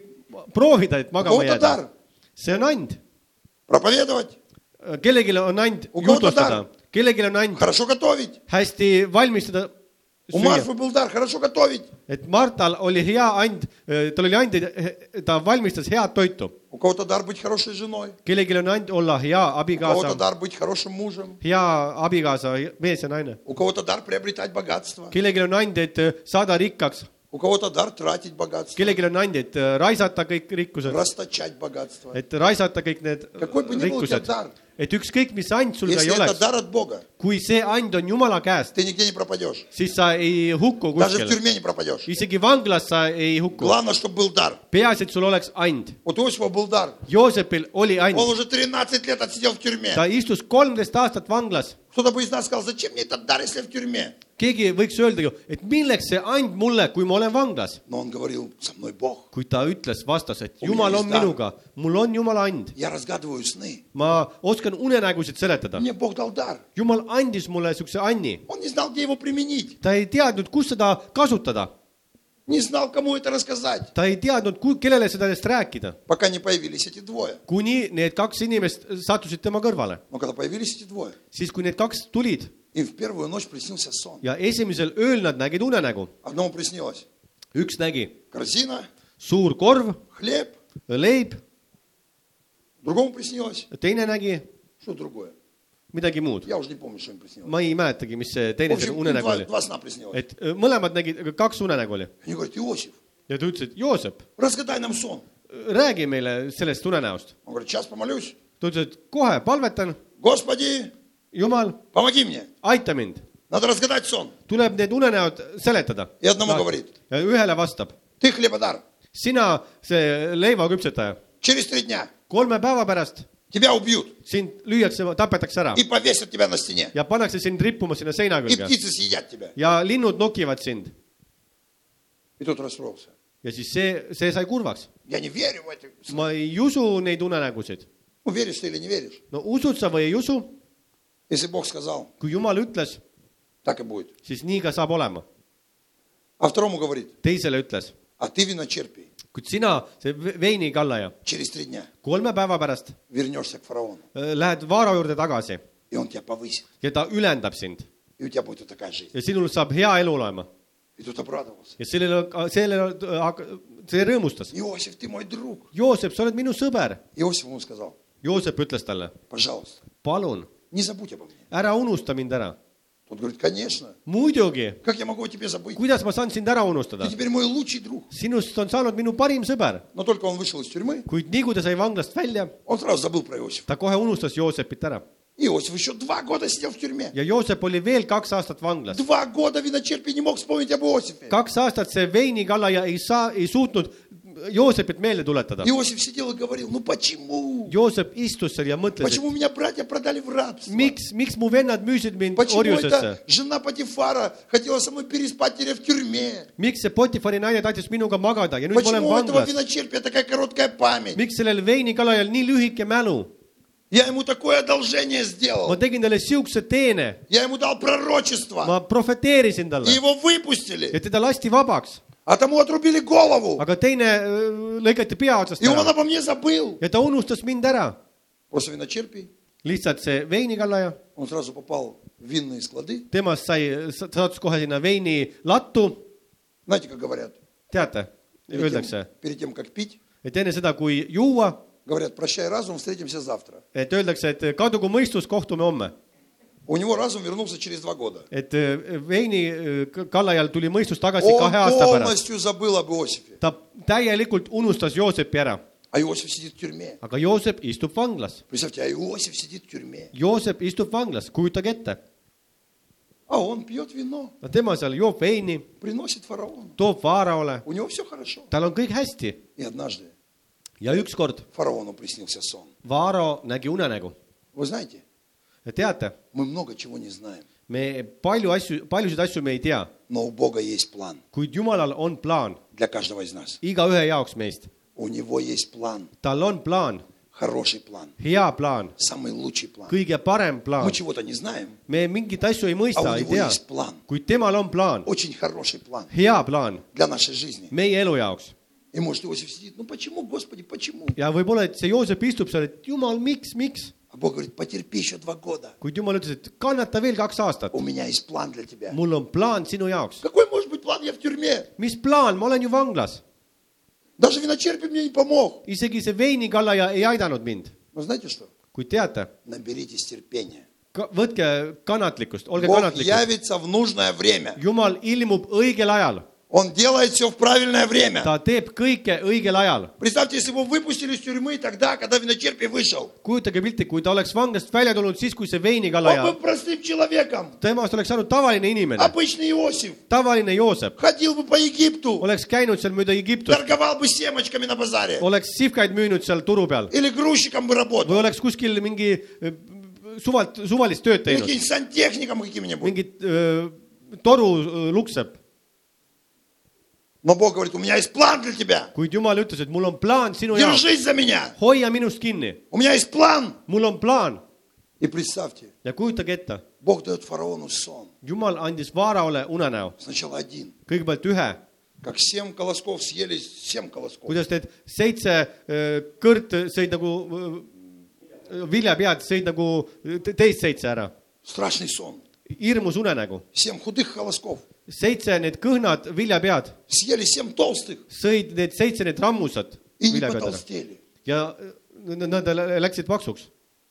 proovida, et magama jääda. see on and. kellelgi on and jutlustada, kellelgi on and hästi valmistada У süüa , Марфы был дар хорошо готовить. et Martal oli hea and , tal oli and , ta valmistas head toitu , У кого-то дар быть хорошей женой. kellelgi on and olla hea У кого-то abikaasa , дар быть хорошим мужем. hea abikaasa , mees ja naine . У кого-то дар приобретать богатство. kellelgi on and , et saada rikkaks , У кого-то дар тратить богатство. kellelgi on and , et raisata kõik rikkused , Расточать богатство. et raisata kõik need Какой бы ни был у тебя rikkused , дар, et ükskõik, mis and sul ka ei oleks, kui see and on Jumala käest, siis sa ei huku kuskile. isegi vanglas sa ei huku. peaasi, et sul oleks and. Joosepil oli and. ta istus kolmteist aastat vanglas. Кто-то бы из нас сказал, зачем мне этот дар, если в тюрьме? keegi võiks öelda ju, et milleks see and mulle, kui ma olen vanglas. kui ta ütles, vastas, et jumal on minuga, mul on jumala and. ma oskan unenägusid seletada. jumal andis mulle siukse anni. ta ei teadnud, kus seda kasutada Не знал, кому это рассказать. ta ei teadnud , kellele sellest rääkida , Пока не появились эти двое. kuni need kaks inimest sattusid tema kõrvale . Но когда появились эти двое, siis , kui need kaks tulid им в первую ночь приснился сон. ja esimesel ööl nad nägid unenägu , Одному приснилось üks nägi корзина, suur korv , хлеб, leib , другому приснилось teine nägi что другое. midagi muud. ma ei mäletagi, mis see teine see unenägu oli. et äh, mõlemad nägid, kaks unenägu oli. ja ta ütles, et Joosep. räägi meile sellest unenäost. ta ütles, et kohe palvetan. jumal, aita mind. tuleb need unenäod seletada. ja ühele vastab. sina, see leiva küpsetaja. kolme päeva pärast тебя убьют sind lüüakse , tapetakse ära и повесят тебя на стене. ja pannakse sind rippuma sinna seina И külge птицы съедят тебя. ja linnud nokivad sind И тот расстроился. ja siis see , see sai kurvaks . Я не верю в это. ma ei usu neid unenägusid . Ну, веришь ты или не веришь? no usud sa või ei usu , Если Бог сказал, kui Jumal ütles , так и будет. siis nii ka saab olema . А второму говорит, teisele ütles , а ты виночерпий. kuid sina, see veinikallaja, kolme päeva pärast. Э, lähed vaara juurde tagasi. Ja ta ülendab sind. ja sinul saab hea elu olema. ja sellele, sellele, äh, see rõõmustas. Joosep, sa oled minu sõber. Joosep ütles talle, palun, ära unusta mind ära. Тот говорит, конечно. muidugi , Как я могу о тебе забыть? kuidas ma saan sind ära unustada Ты ? теперь мой лучший друг. sinust on saanud minu parim sõber , Но только он вышел из тюрьмы, kuid nii kui ta sai vanglast välja , он сразу забыл про Иосифа. ta kohe unustas Joosepit ära Иосиф еще два года сидел в тюрьме. ja Joosep oli veel kaks aastat vanglas . Два года виночерпий не мог вспомнить об Иосифе. kaks aastat see veinikallaja ei saa , ei suutnud Joosepit meelde tuletada . Иосиф сидел и говорил, ну почему? Joosep istus seal ja mõtles , Почему меня братья продали в рабство? et miks , miks mu vennad müüsid mind Почему orjusesse эта ? жена Патифара хотела со мной переспать, теперь в тюрьме? miks see Potifari naine tahtis minuga magada ja nüüd ma olen Почему у этого vanglas ? виночерпия такая короткая память? miks sellel veinikallajal nii lühike mälu ? Я ему такое одолжение ma сделал. tegin talle siukse teene , Я ему дал пророчество. ma profeteerisin И talle его выпустили. ja teda lasti vabaks , А тому отрубили голову. aga teine öö, lõigati pea otsast И он ära обо мне забыл. ja ta unustas mind ära . После виночерпий lihtsalt see veinikallaja , он сразу попал в винные склады. temast sai , sattus kohe sinna veinilattu , Знаете, как говорят? teate , Перед öeldakse тем, , перед тем, как пить, et enne seda , kui juua , говорят, прощай разум, встретимся завтра. et öeldakse , et kadugu mõistus , kohtume homme . У него разум вернулся через два года. et öö, veinikallajal tuli mõistus tagasi Он kahe aasta pärast . полностью забыл об Иосифе. ta täielikult unustas Joosepi ära , А Иосиф сидит в тюрьме. aga Joosep istub vanglas . Представьте, а Иосиф сидит в тюрьме. Joosep istub vanglas , kujutage ette , А он пьет вино, no tema seal joob veini , приносит фараону. toob Vaaraole , У него все хорошо. tal on kõik hästi И однажды ja ükskord фараону приснился сон. Vaaro nägi unenägu . Вы знаете, teate , мы много чего не знаем, me palju asju , paljusid asju me ei tea , но у Бога есть план kuid Jumalal on plaan для каждого из нас. igaühe jaoks meist . У него есть план, tal on plaan , хороший план, hea plaan , самый лучший план. kõige parem plaan Мы . чего-то не знаем, me mingeid asju ei а mõista , у ei него tea , есть план, kuid temal on plaan , очень хороший план hea plaan для нашей жизни. meie elu jaoks . И может Иосиф сидит, ну почему, Господи, почему? ja võib-olla , et see Joosep istub seal , et jumal , miks , miks , А Бог говорит, потерпи еще два года. kuid jumal ütles , et kannata veel kaks aastat У , меня есть план для тебя. mul on plaan sinu jaoks . Какой может быть план? Я в тюрьме. mis plaan , ma olen ju vanglas , Даже виночерпий мне не помог. isegi see veinikallaja ei aidanud mind , Но знаете что? kuid teate , Наберитесь терпения. võtke kannatlikkust , olge Бог kannatlikud . явится в нужное время. jumal ilmub õigel ajal , Он делает все в правильное время. ta teeb kõike õigel ajal. Представьте, если его выпустили из тюрьмы тогда, когда виночерпий вышел. kujutage pilti, kui ta oleks vanglast välja tulnud siis, kui see Он veinikallaja был простым человеком. temast oleks saanud tavaline inimene, Обычный Иосиф. tavaline Joosep, Ходил бы по Египту. oleks käinud seal mööda Egiptust, Торговал бы семечками на базаре. oleks sihvkaid müünud seal turu peal Или грузчиком бы работал. või oleks kuskil mingi öö, suvalt, suvalist tööd Или teinud, каким-нибудь сантехником каким-нибудь. mingit öö, toru öö, lukseb, Но Бог говорит, у меня есть план для тебя. kuid Jumal ütles , et mul on plaan sinu jaoks , Держись за меня. hoia minust kinni , У меня есть план. mul on plaan И представьте, ja kujutage ette , Бог дает фараону сон. Jumal andis Vaaraole unenäo , Сначала один. kõigepealt ühe , Как семь колосков съели семь колосков. kuidas need seitse öö, kõrt sõid nagu , viljapead sõid nagu te- teist seitse ära , Страшный сон. hirmus unenägu , Семь худых колосков. seitse need kõhnad viljapead Съели семь толстых sõid need seitse need rammusad и не viljapead ära потолстели. ja öö, nad läksid paksuks .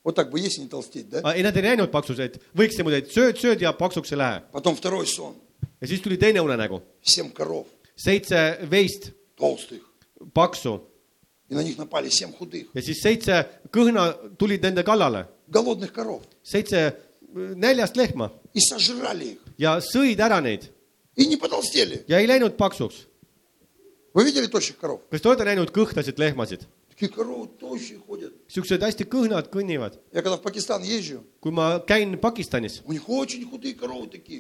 Вот так бы есть и не толстеть, да? ei , nad ei näinud paksuseid , võiks niimoodi , et sööd , sööd ja paksuks ei lähe . Потом второй сон. ja siis tuli teine unenägu , Семь коров seitse veist толстых. paksu И на них напали семь худых. ja siis seitse kõhna tulid nende kallale , Голодных коров. seitse öö, näljast lehma ja sõid ära neid. ja ei läinud paksuks. kas te olete näinud kõhtasid lehmasid? siuksed hästi kõhnad kõnnivad. kui ma käin Pakistanis,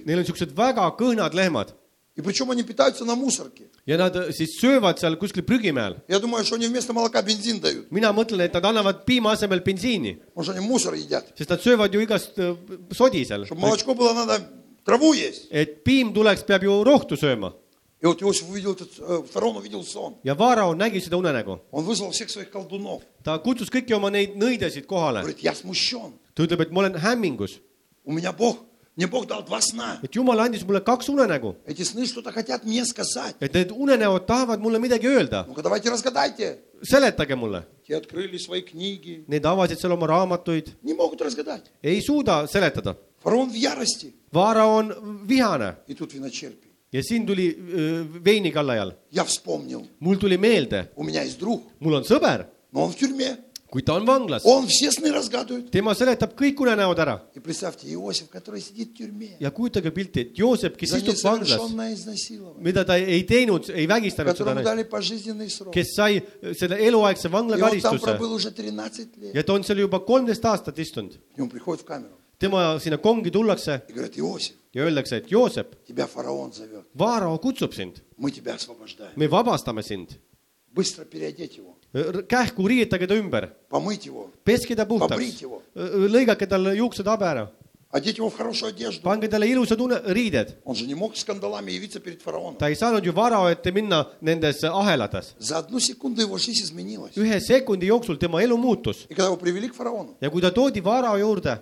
neil on siuksed väga kõhnad lehmad. И причем они питаются на мусорке. ja nad öö, siis söövad seal kuskil prügimäel . Я думаю, что они вместо молока бензин дают. mina mõtlen , et nad annavad piima asemel bensiini , Потому что они мусор едят. sest nad söövad ju igast öö, sodi seal . Чтобы молочко было, надо траву есть. et piim tuleks , peab ju rohtu sööma И вот Иосиф увидел этот, э, фараон увидел сон. ja Vaarao nägi seda unenägu . Он вызвал всех своих колдунов. ta kutsus kõiki oma neid nõidesid kohale . Говорит, я смущен. ta ütleb , et ma olen hämmingus , У меня Бог, мне Бог дал два сна. et Jumal andis mulle kaks unenägu , Эти сны что-то хотят мне сказать. et need unenäod tahavad mulle midagi öelda . Ну-ка, давайте разгадайте. seletage mulle . Те открыли свои книги. Need avasid seal oma raamatuid , Не могут разгадать. ei suuda seletada . Фараон в ярости. Vaarao on vihane И тут виночерпий. ja siin tuli öö, veini kallajal . Я вспомнил. mul tuli meelde , У меня есть друг, mul on sõber , но он в тюрьме. kuid ta on vanglas . Он все сны разгадывает. tema seletab kõik unenäod ära И представьте, Иосиф, который сидит в тюрьме. ja kujutage pilti , et Joosep , kes За istub vanglas , несовершенное изнасилование. mida ta ei teinud , ei vägistanud seda Которому naist , дали пожизненный срок. kes sai selle eluaegse И он там vanglakaristuse пробыл уже 13 лет. ja ta on seal juba kolmteist aastat istunud . К нему приходит в камеру tema sinna kongi tullakse и говорит, Иосиф, ja öeldakse , et Joosep , тебя фараон зовет. Vaarao kutsub sind , Мы тебя освобождаем. me vabastame sind . Быстро переодеть его, Äh, kähku, riietage ta ümber. peske ta puhtaks, äh, äh, lõigake tal juuksed habe ära. pange talle ilusad une-, riided. ta ei saanud ju vara ette minna nendes ahelates. ühe sekundi jooksul tema elu muutus. ja kui ta toodi vara juurde,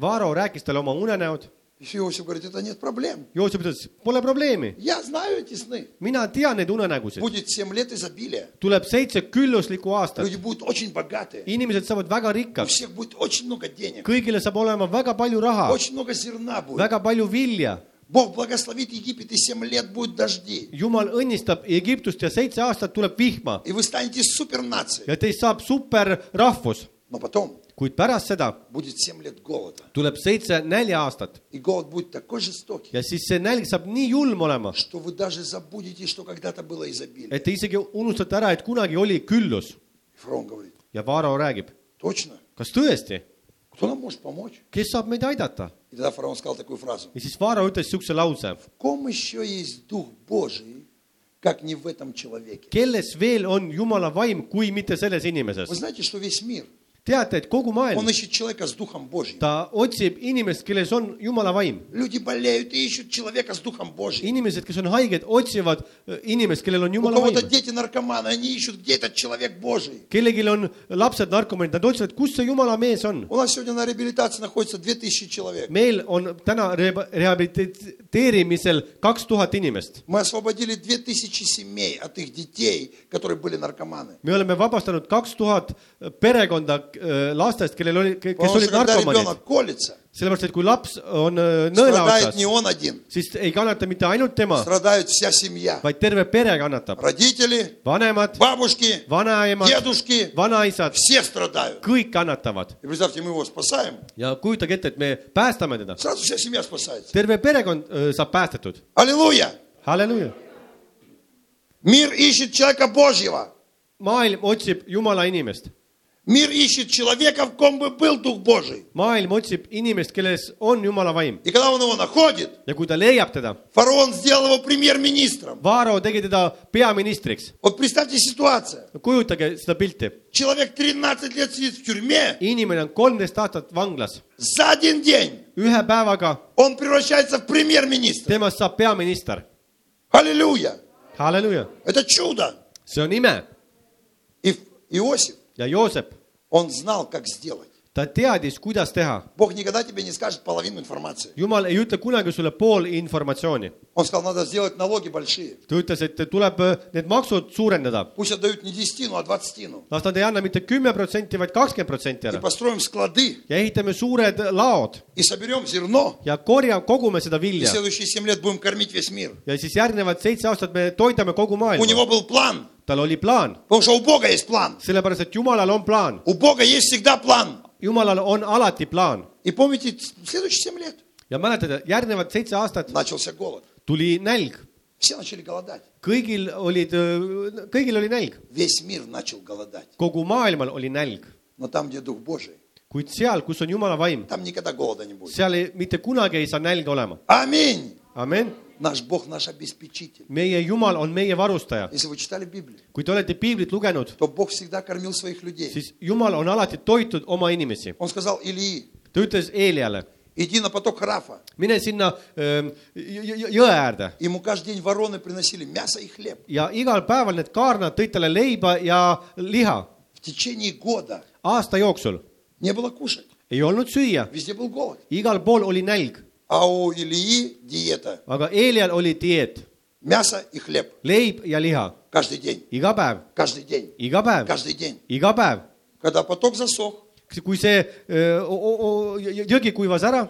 Vaaro rääkis talle oma unenäod И Иосиф говорит, это нет проблем. Joosep ütles , pole probleemi , Я знаю эти сны. mina tean neid unenägusid . Будет 7 lет изобилия. tuleb seitse külluslikku aastat , Люди будут очень bogатые. inimesed saavad väga У rikkaks , всех будет очень много денег. kõigile saab olema väga palju raha , Очень много зерна будет. väga palju vilja . Бог благословит Египет, и 7 лет будет дожди. jumal õnnistab Egiptust ja seitse aastat tuleb vihma И вы станете супернацией. ja teist saab superrahvus , Но потом kuid pärast seda будет 7 лет голода. tuleb seitse nälja-aastat И голод будет такой жестокий, ja siis see nälg saab nii julm olema , что вы даже забудете, что когда-то было изобилие. et te isegi unustate ära , et kunagi oli küllus И фараон говорит, ja Vaaro räägib , точно? kas tõesti , Кто нам может помочь? kes saab meid aidata И тогда фараон сказал такую фразу. ja siis Vaaro ütles siukse lause , В ком еще есть Дух Божий, как не в этом человеке? kelles veel on Jumala vaim , kui mitte selles inimeses Вы . знаете, что весь мир, teate , et kogu maailm он , ищет человека с Духом Божьим. ta otsib inimest , kelles on Jumala vaim . Люди болеют и ищут человека с Духом Божьим. inimesed , kes on haiged , otsivad äh, inimest , kellel on У Jumala кого-то vaim . дети наркоманы, они ищут, где этот человек Божий. kellelgi on lapsed narkomaanid , nad otsivad , kus see Jumala mees on . У нас сегодня на реабилитации находится 2000 человек. meil on täna rehab- rehabiliteerimisel kaks tuhat inimest . Мы освободили 2000 семей от их детей, которые были наркоманы. me oleme vabastanud kaks tuhat perekonda äh, lastest , kellel oli , kes Потому olid что когда narkomaanid . ребенок колется, sellepärast , et kui laps on äh, nõela страдает otsas не , он один, siis ei kannata mitte ainult tema , страдает вся семья. vaid terve pere kannatab . Родители, vanemad , бабушки, vanaemad , дедушки, vanaisad , все страдают. kõik kannatavad И представьте, мы его спасаем, ja kujutage ette , et me päästame teda . сразу вся семья спасается. terve perekond öö, saab päästetud . Аллилуйя! halleluuja . Мир ищет человека Божьего. maailm otsib Jumala inimest . Мир ищет человека, в ком бы был Дух Божий. maailm otsib inimest, kelles on Jumala vaim И когда он его находит, ja kui ta leiab teda, фараон сделал его премьер-министром. Vaaro tegi teda peaministriks. Вот представьте ситуацию. kujutage seda pilti. Человек 13 лет сидит в тюрьме, inimene on kolmteist aastat vanglas, за один день ühe päevaga он превращается в премьер-министра. temast saab peaminister. Аллилуйя! halleluuja, Это чудо. see on ime И Иосиф, ja Joosep, он знал, как сделать. ta teadis, kuidas teha. jumal ei ütle kunagi sulle pool informatsiooni. ta ütles, et tuleb э, need maksud suurendada. las nad ei anna mitte kümme protsenti, vaid kakskümmend protsenti ära. ja ehitame suured э, laod. ja korja, kogume seda vilja. ja siis järgnevad seitse aastat me toidame kogu maailma tal oli plaan. sellepärast, et Jumalal on plaan. У Бога есть всегда план. Jumalal on alati plaan И помните, следующие семь лет ja mäletate , järgnevad seitse aastat начался голод. tuli nälg , Все начали голодать. kõigil olid , kõigil oli nälg , Весь мир начал голодать. kogu maailmal oli nälg , Но там, где Дух Божий, kuid seal , kus on Jumala vaim , там никогда голода не будет. seal ei, mitte kunagi ei saa nälga olema . Аминь. amen . Наш Бог наш обеспечитель. meie Jumal on meie varustaja . Если вы читали Библию, kui te olete piiblit lugenud , то Бог всегда кормил своих людей. siis Jumal on alati toitnud oma inimesi . Он сказал Илии, ta ütles Eeliale , Иди на поток Рафа. mine sinna öö, jõ- jõ- jõe äärde Ему каждый день вороны приносили мясо и хлеб. ja igal päeval need kaarnad tõid talle leiba ja liha В tечение года aasta jooksul не было кушать. ei olnud süüa , Везде был голод. igal pool oli nälg , А у Илии диета. aga Eelial oli dieet, Мясо и хлеб. leib ja liha Каждый день. iga päev, Каждый день. iga päev, Каждый день. iga päev. Когда поток засох, kui see o- o- jõ- jõgi kuivas ära,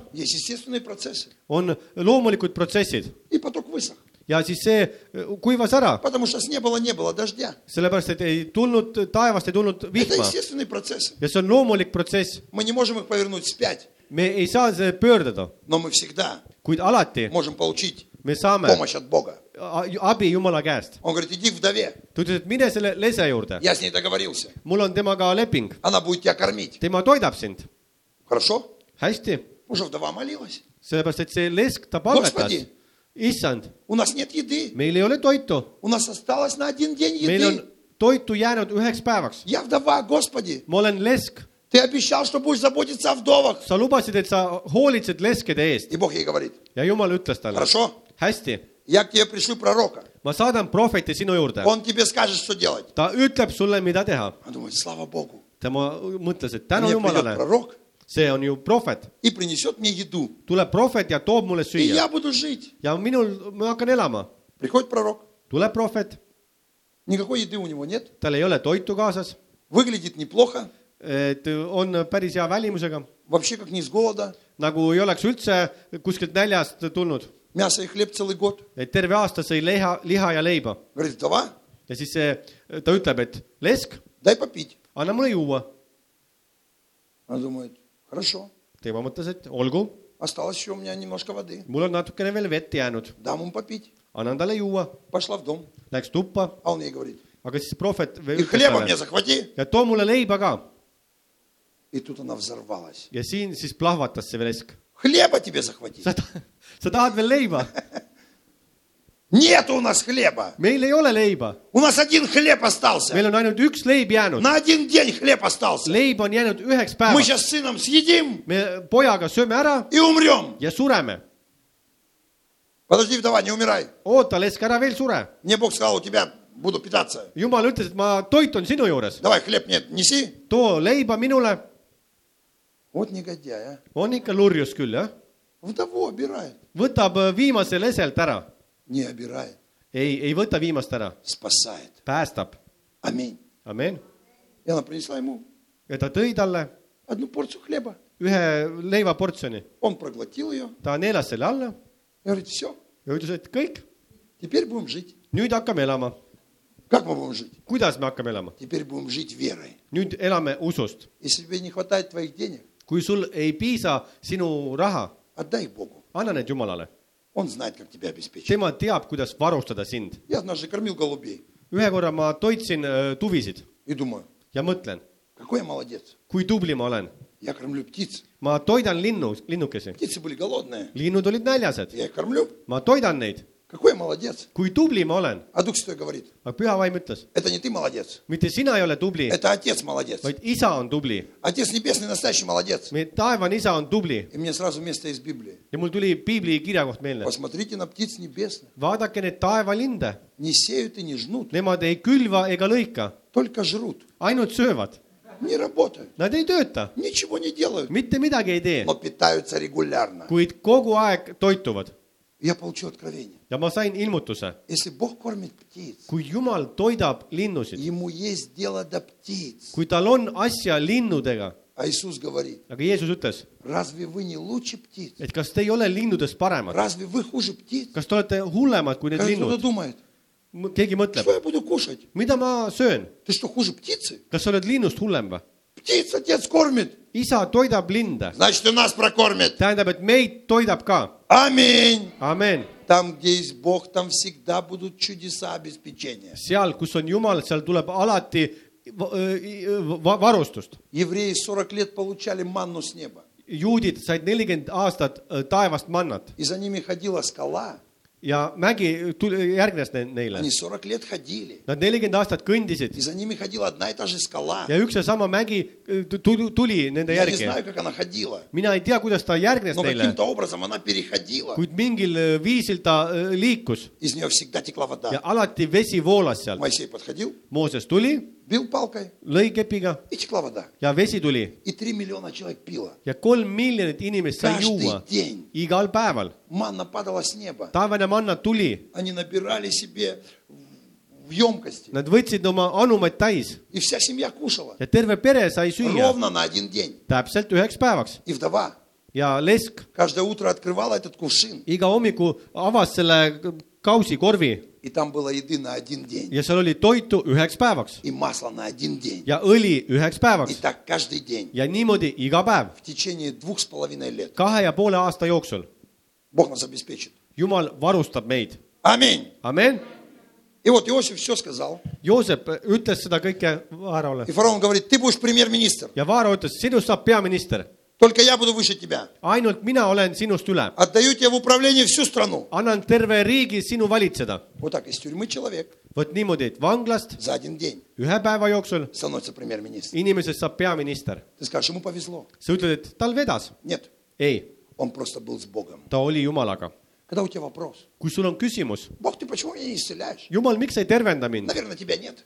on loomulikud protsessid ja siis see kuivas ära, sellepärast et ei tulnud, taevast ei tulnud vihma ja see on loomulik protsess. Мы не можем их повернуть вспять, me ei saa seda pöördada , но мы всегда kuid alati можем получить me saame помощь от Бога. a- abi Jumala käest . Он говорит, иди к вдове. ta ütles , et mine selle lese juurde , Я с ней договорился. mul on temaga leping , Она будет тебя kормить. tema toidab sind , Хорошо? hästi , Потому что вдова молилась. sellepärast et see lesk ta palvetas Господи. , issand , У нас нет еды. meil ei ole toitu , У нас осталось на один день meil on еды. toitu jäänud üheks päevaks , Я вдова, Господи. ma olen lesk , Ты обещал, что будешь заботиться о вдовах. sa lubasid, et sa hoolitsed leskede eest И Бог ей говорит, ja Jumal ütles talle, хорошо, hästi, я к тебе пришлю пророка. ma saadan prohveti sinu juurde, Он тебе скажет, что делать. ta ütleb sulle, mida teha. Он думает, слава Богу. tema mõtles, et tänu Jumalale, пророк see on ju prohvet, и принесет мне еду. tuleb prohvet ja toob mulle И süüa я буду жить. ja minul, ma hakkan elama, Приходит пророк. tuleb prohvet, Никакой еды у него нет. tal ei ole toitu kaasas, Выглядит неплохо. et äh, on päris hea välimusega. nagu ei oleks üldse kuskilt näljast tulnud. et terve aasta sõi liha, liha ja leiba. ja siis see, ta ütleb, et lesk, anna mulle juua. tema mõtles, et olgu. mul on natukene veel vett jäänud. annan talle juua. Läks tuppa. aga siis prohvet. ja too mulle leiba ka И тут она взорвалась. ja siin siis plahvatas see lesk . Хлеба тебе захвати. sa , [laughs] sa tahad veel leiba ? [laughs] Нет у нас хлеба. meil ei ole leiba , У нас один хлеб остался. meil on ainult üks leib jäänud , На один день хлеб остался. leib on jäänud üheks Мы päevaks , сейчас с сыном съедим me pojaga sööme ära и умрем. ja sureme . Подожди, вдова, не умирай. oota , lesk , ära veel sure . Мне Бог сказал, у тебя буду питаться. jumal ütles , et ma toitun sinu juures , Давай, хлеб нет, неси. too leiba minule . Вот негодяй, а. on ikka lurjus küll , jah . Вдову обирает. võtab äh, viimase leselt ära , Не обирает. ei , ei võta viimast ära , Спасает. päästab , Аминь. amen . И она принесла ему ja ta tõi talle одну порцию хлеба. ühe leivaportsjoni , Он проглотил ее ta neelas selle alla и говорит, все, ja ütles , et kõik , теперь будем жить. nüüd hakkame elama . Как мы будем жить? kuidas me hakkame elama ? Теперь будем жить верой. nüüd elame usust . Если тебе не хватает твоих денег, kui sul ei piisa sinu raha, anna need Jumalale. tema teab, kuidas varustada sind. ühe korra ma toitsin э, tuvisid ja mõtlen, kui tubli ma olen. ma toidan linnu, linnukesi. linnud olid näljased. ma toidan neid Какой я молодец. kui tubli ma olen . А Дух Святой говорит, aga püha vaim ütles , это не ты молодец, mitte sina ei ole tubli , это Отец молодец. vaid isa on tubli . Отец Небесный настоящий молодец. meie taevane isa on tubli И мне сразу место из Библии. ja mul tuli piibli kirjakoht meelde . Посмотрите на птиц небесных. vaadake neid taevalinde , Не сеют и не жнут, nemad ei külva ega lõika , только жрут. ainult söövad , Не работают, nad ei tööta , ничего не делают, mitte midagi ei tee , но питаются регулярно. kuid kogu aeg toituvad Я получил откровение. ja ma sain ilmutuse , Если Бог кормит птиц, kui Jumal toidab linnusid , ему есть дело до птиц. kui tal on asja linnudega , А Иисус говорит, aga Jeesus ütles , разве вы не лучше птиц? et kas te ei ole linnudest paremad , Разве вы хуже птиц? kas te olete hullemad kui need Кажется, кто-то linnud , думает, keegi mõtleb что , я буду кушать? mida ma söön , Ты что, хуже птицы? kas sa oled linnust hullem või ? Птиц отец кормит, isa toidab linde , значит и нас прокормит. tähendab , et meid toidab ka , Аминь. amen . Там, где есть Бог, там всегда будут чудеса обеспечения. seal, kus on Jumal, seal tuleb alati öö, va- varustust. Евреи 40 лет получали манну с неба. juudid said nelikümmend aastat öö, taevast mannat И за ними ходила скала, ja mägi tuli, järgnes neile. Nad nelikümmend aastat kõndisid. ja üks ja sama mägi äh, tuli, tuli nende järgi. mina ei tea, kuidas ta järgnes no, neile. kuid mingil äh, viisil ta äh, liikus. ja alati vesi voolas sealt. Mooses tuli бил палкой, lõi kepiga и текла вода. ja vesi tuli И 3 миллиона человек пило. ja kolm miljonit inimest sai Каждый juua день. igal päeval . Манна падала с неба. taevane manna tuli , Они набирали себе в емкости. nad võtsid oma anumaid täis И вся семья кушала. ja terve pere sai süüa Ровно на один день. täpselt üheks päevaks И вдова ja lesk каждое утро открывала этот кувшин. iga hommiku avas selle kausikorvi И там было еды на один день. ja seal oli toitu üheks päevaks И масло на один день. ja õli üheks И päevaks так каждый день. ja niimoodi iga päev , В течение двух с половиной лет. kahe ja poole aasta jooksul . Бог нас обеспечит. jumal varustab meid , Аминь. amen . И вот Иосиф все сказал. Joosep ütles seda kõike Vaarole И фараон говорит, ты будешь премьер-министр. ja Vaaro ütles , sinust saab peaminister , Только я буду выше тебя. ainult mina olen sinust üle , Отдаю тебе в управление всю страну. annan terve riigi sinu valitseda . Вот так из тюрьмы человек vot niimoodi , et vanglast за один день ühe päeva jooksul становится премьер-министр. inimesest saab peaminister . Ты скажешь, ему повезло. sa ütled , et tal vedas . Нет, ei , он просто был с Богом. ta oli Jumalaga . Когда у тебя вопрос, kui sul on küsimus , Бог, ты почему меня не исцеляешь? Jumal , miks sa ei tervenda mind ? Наверное, тебя нет.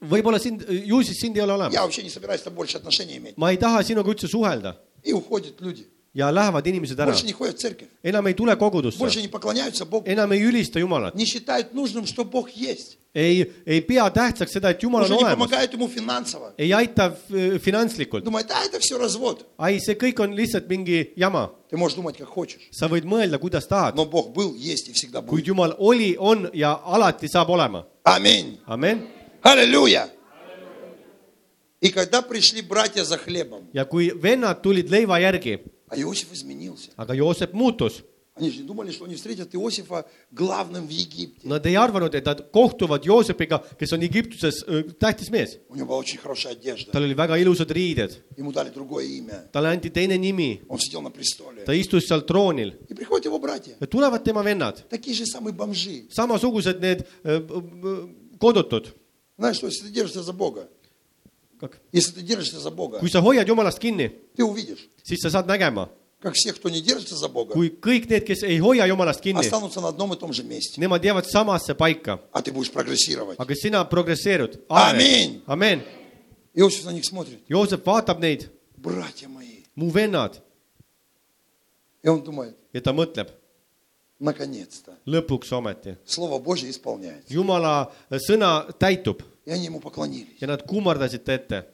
võib-olla sind , ju siis sind ei ole olemas . Я вообще не собираюсь с тобой больше отношения иметь. ma ei taha sinuga üldse suhelda И уходят люди. ja lähevad inimesed ära Больше , не ходят в церковь. enam ei tule kogudusse , Больше не поклоняются Богу. enam ei ülista Jumalat , Не считают нужным, что Бог есть. ei , ei pea tähtsaks seda , et Jumal Уже on не olemas , помогают ему финансово. ei aita f- finantslikult , Думает, а это все развод. ai , see kõik on lihtsalt mingi jama , Ты можешь думать, как хочешь. sa võid mõelda , kuidas tahad , Но Бог был, есть и всегда kuid будет. Jumal oli , on ja alati saab olema , Аминь. amen . И когда пришли братья за хлебом, ja kui vennad tulid leiva järgi, а Иосиф изменился. aga Joosep muutus, Они же думали, что они встретят Иосифа главным в Египте. nad ei arvanud, et nad kohtuvad Joosepiga, kes on Egiptuses öö, tähtis mees, У него была очень хорошая одежда. tal oli väga ilusad riided, Ему dали другое имя. talle anti teine nimi, Он sидел на престоле. ta istus seal troonil И приходят его братья. ja tulevad tema vennad, Такие же самые бомжи. samasugused need kodutud. Знаешь что, если ты держишься за Бога, если ты держишься за Бога, kui sa hoiad Jumalast kinni , ты увидишь, siis sa saad nägema , как все, кто не держится за Бога, kui kõik need , kes ei hoia Jumalast kinni , останутся на одном и том же месте. nemad jäävad samasse paika , А ты будешь прогрессировать. aga sina progresseerud . Amin. amen . Иосиф на них смотрит. Joosep vaatab neid , Братья мои. mu vennad И он думает, ja ta mõtleb , наконец-то. lõpuks ometi , Слово Божье исполняется. Jumala sõna täitub И они ему поклонились. ja nad kummardasid ta ette .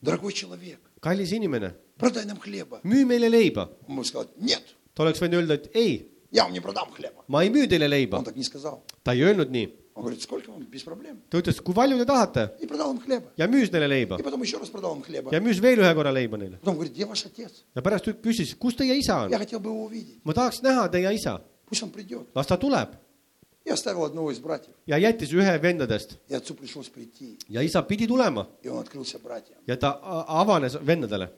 Дорогой человек, kallis inimene , продай нам хлеба. müü meile leiba . Он мог сказать, нет, ta oleks võinud öelda , et ei , я вам не продам хлеба. ma ei müü teile leiba Он . так не сказал. ta ei öelnud nii , Он говорит, сколько вам? Без проблем. ta ütles , kui palju te tahate И продал им хлеба. ja müüs neile leiba И потом еще раз продал им хлеба. ja müüs veel ühe korra leiba neile Потом говорит, где ваш отец? ja pärast küsis , kus teie isa on Я , хотел бы его увидеть. ma tahaks näha teie isa , Пусть он придет. las ta tuleb ja jättis ühe vendadest. ja isa pidi tulema. ja ta avanes vendadele.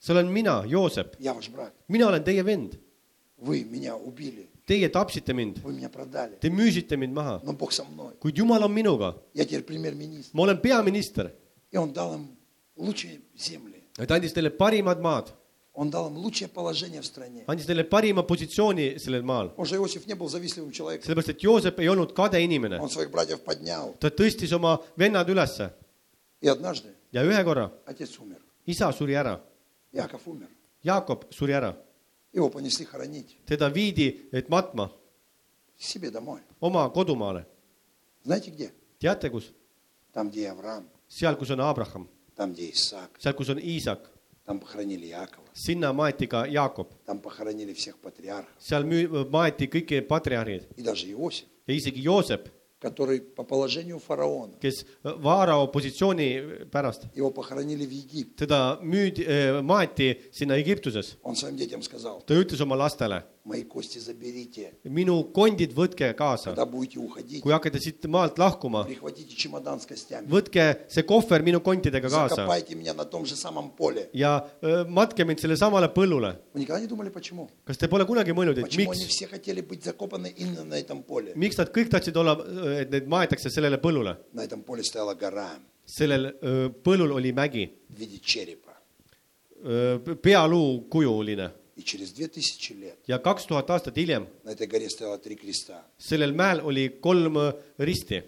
see olen mina, Joosep. mina olen teie vend. Teie tapsite mind. Te müüsite mind maha. kuid Jumal on minuga. ma olen peaminister. ja ta andis teile parimad maad Он дал им лучшее положение в стране. andis teile parima positsiooni sellel maal , Потому что Иосиф не был завистливым человеком. sellepärast et Joosep ei olnud kade inimene , Он своих братьев поднял. ta tõstis oma vennad ülesse И однажды ja ühe korra отец умер. isa suri ära , Яков умер. Jaakop suri ära , Его понесли хоронить teda viidi , et matma к себе домой. oma kodumaale , Знаете где? teate kus ? Там, где Авраам, seal , kus on Abraham , там, где Исаак, seal , kus on Iisak , там похоронили Якова, sinna maeti ka Jaakop , там похоронили всех патриархов. seal müü- , maeti kõik patriarhid И даже Иосиф, ja isegi Joosep , который по положению фараона, kes Vaarao positsiooni pärast , его pохоронили в Египте. teda müüdi , maeti sinna Egiptuses . Он своим детям сказал, ta ütles oma lastele , мои кости заберите. minu kondid võtke kaasa. kui hakkate siit maalt lahkuma, võtke see kohver minu kontidega kaasa. ja э, matke mind selle samale põllule. kas te pole kunagi mõelnud, et miks, miks nad kõik tahtsid olla, э, et neid maetakse sellele põllule? sellel э, põllul oli mägi. pealuu kujuline ja kaks tuhat aastat hiljem sellel mäel oli kolm э, risti.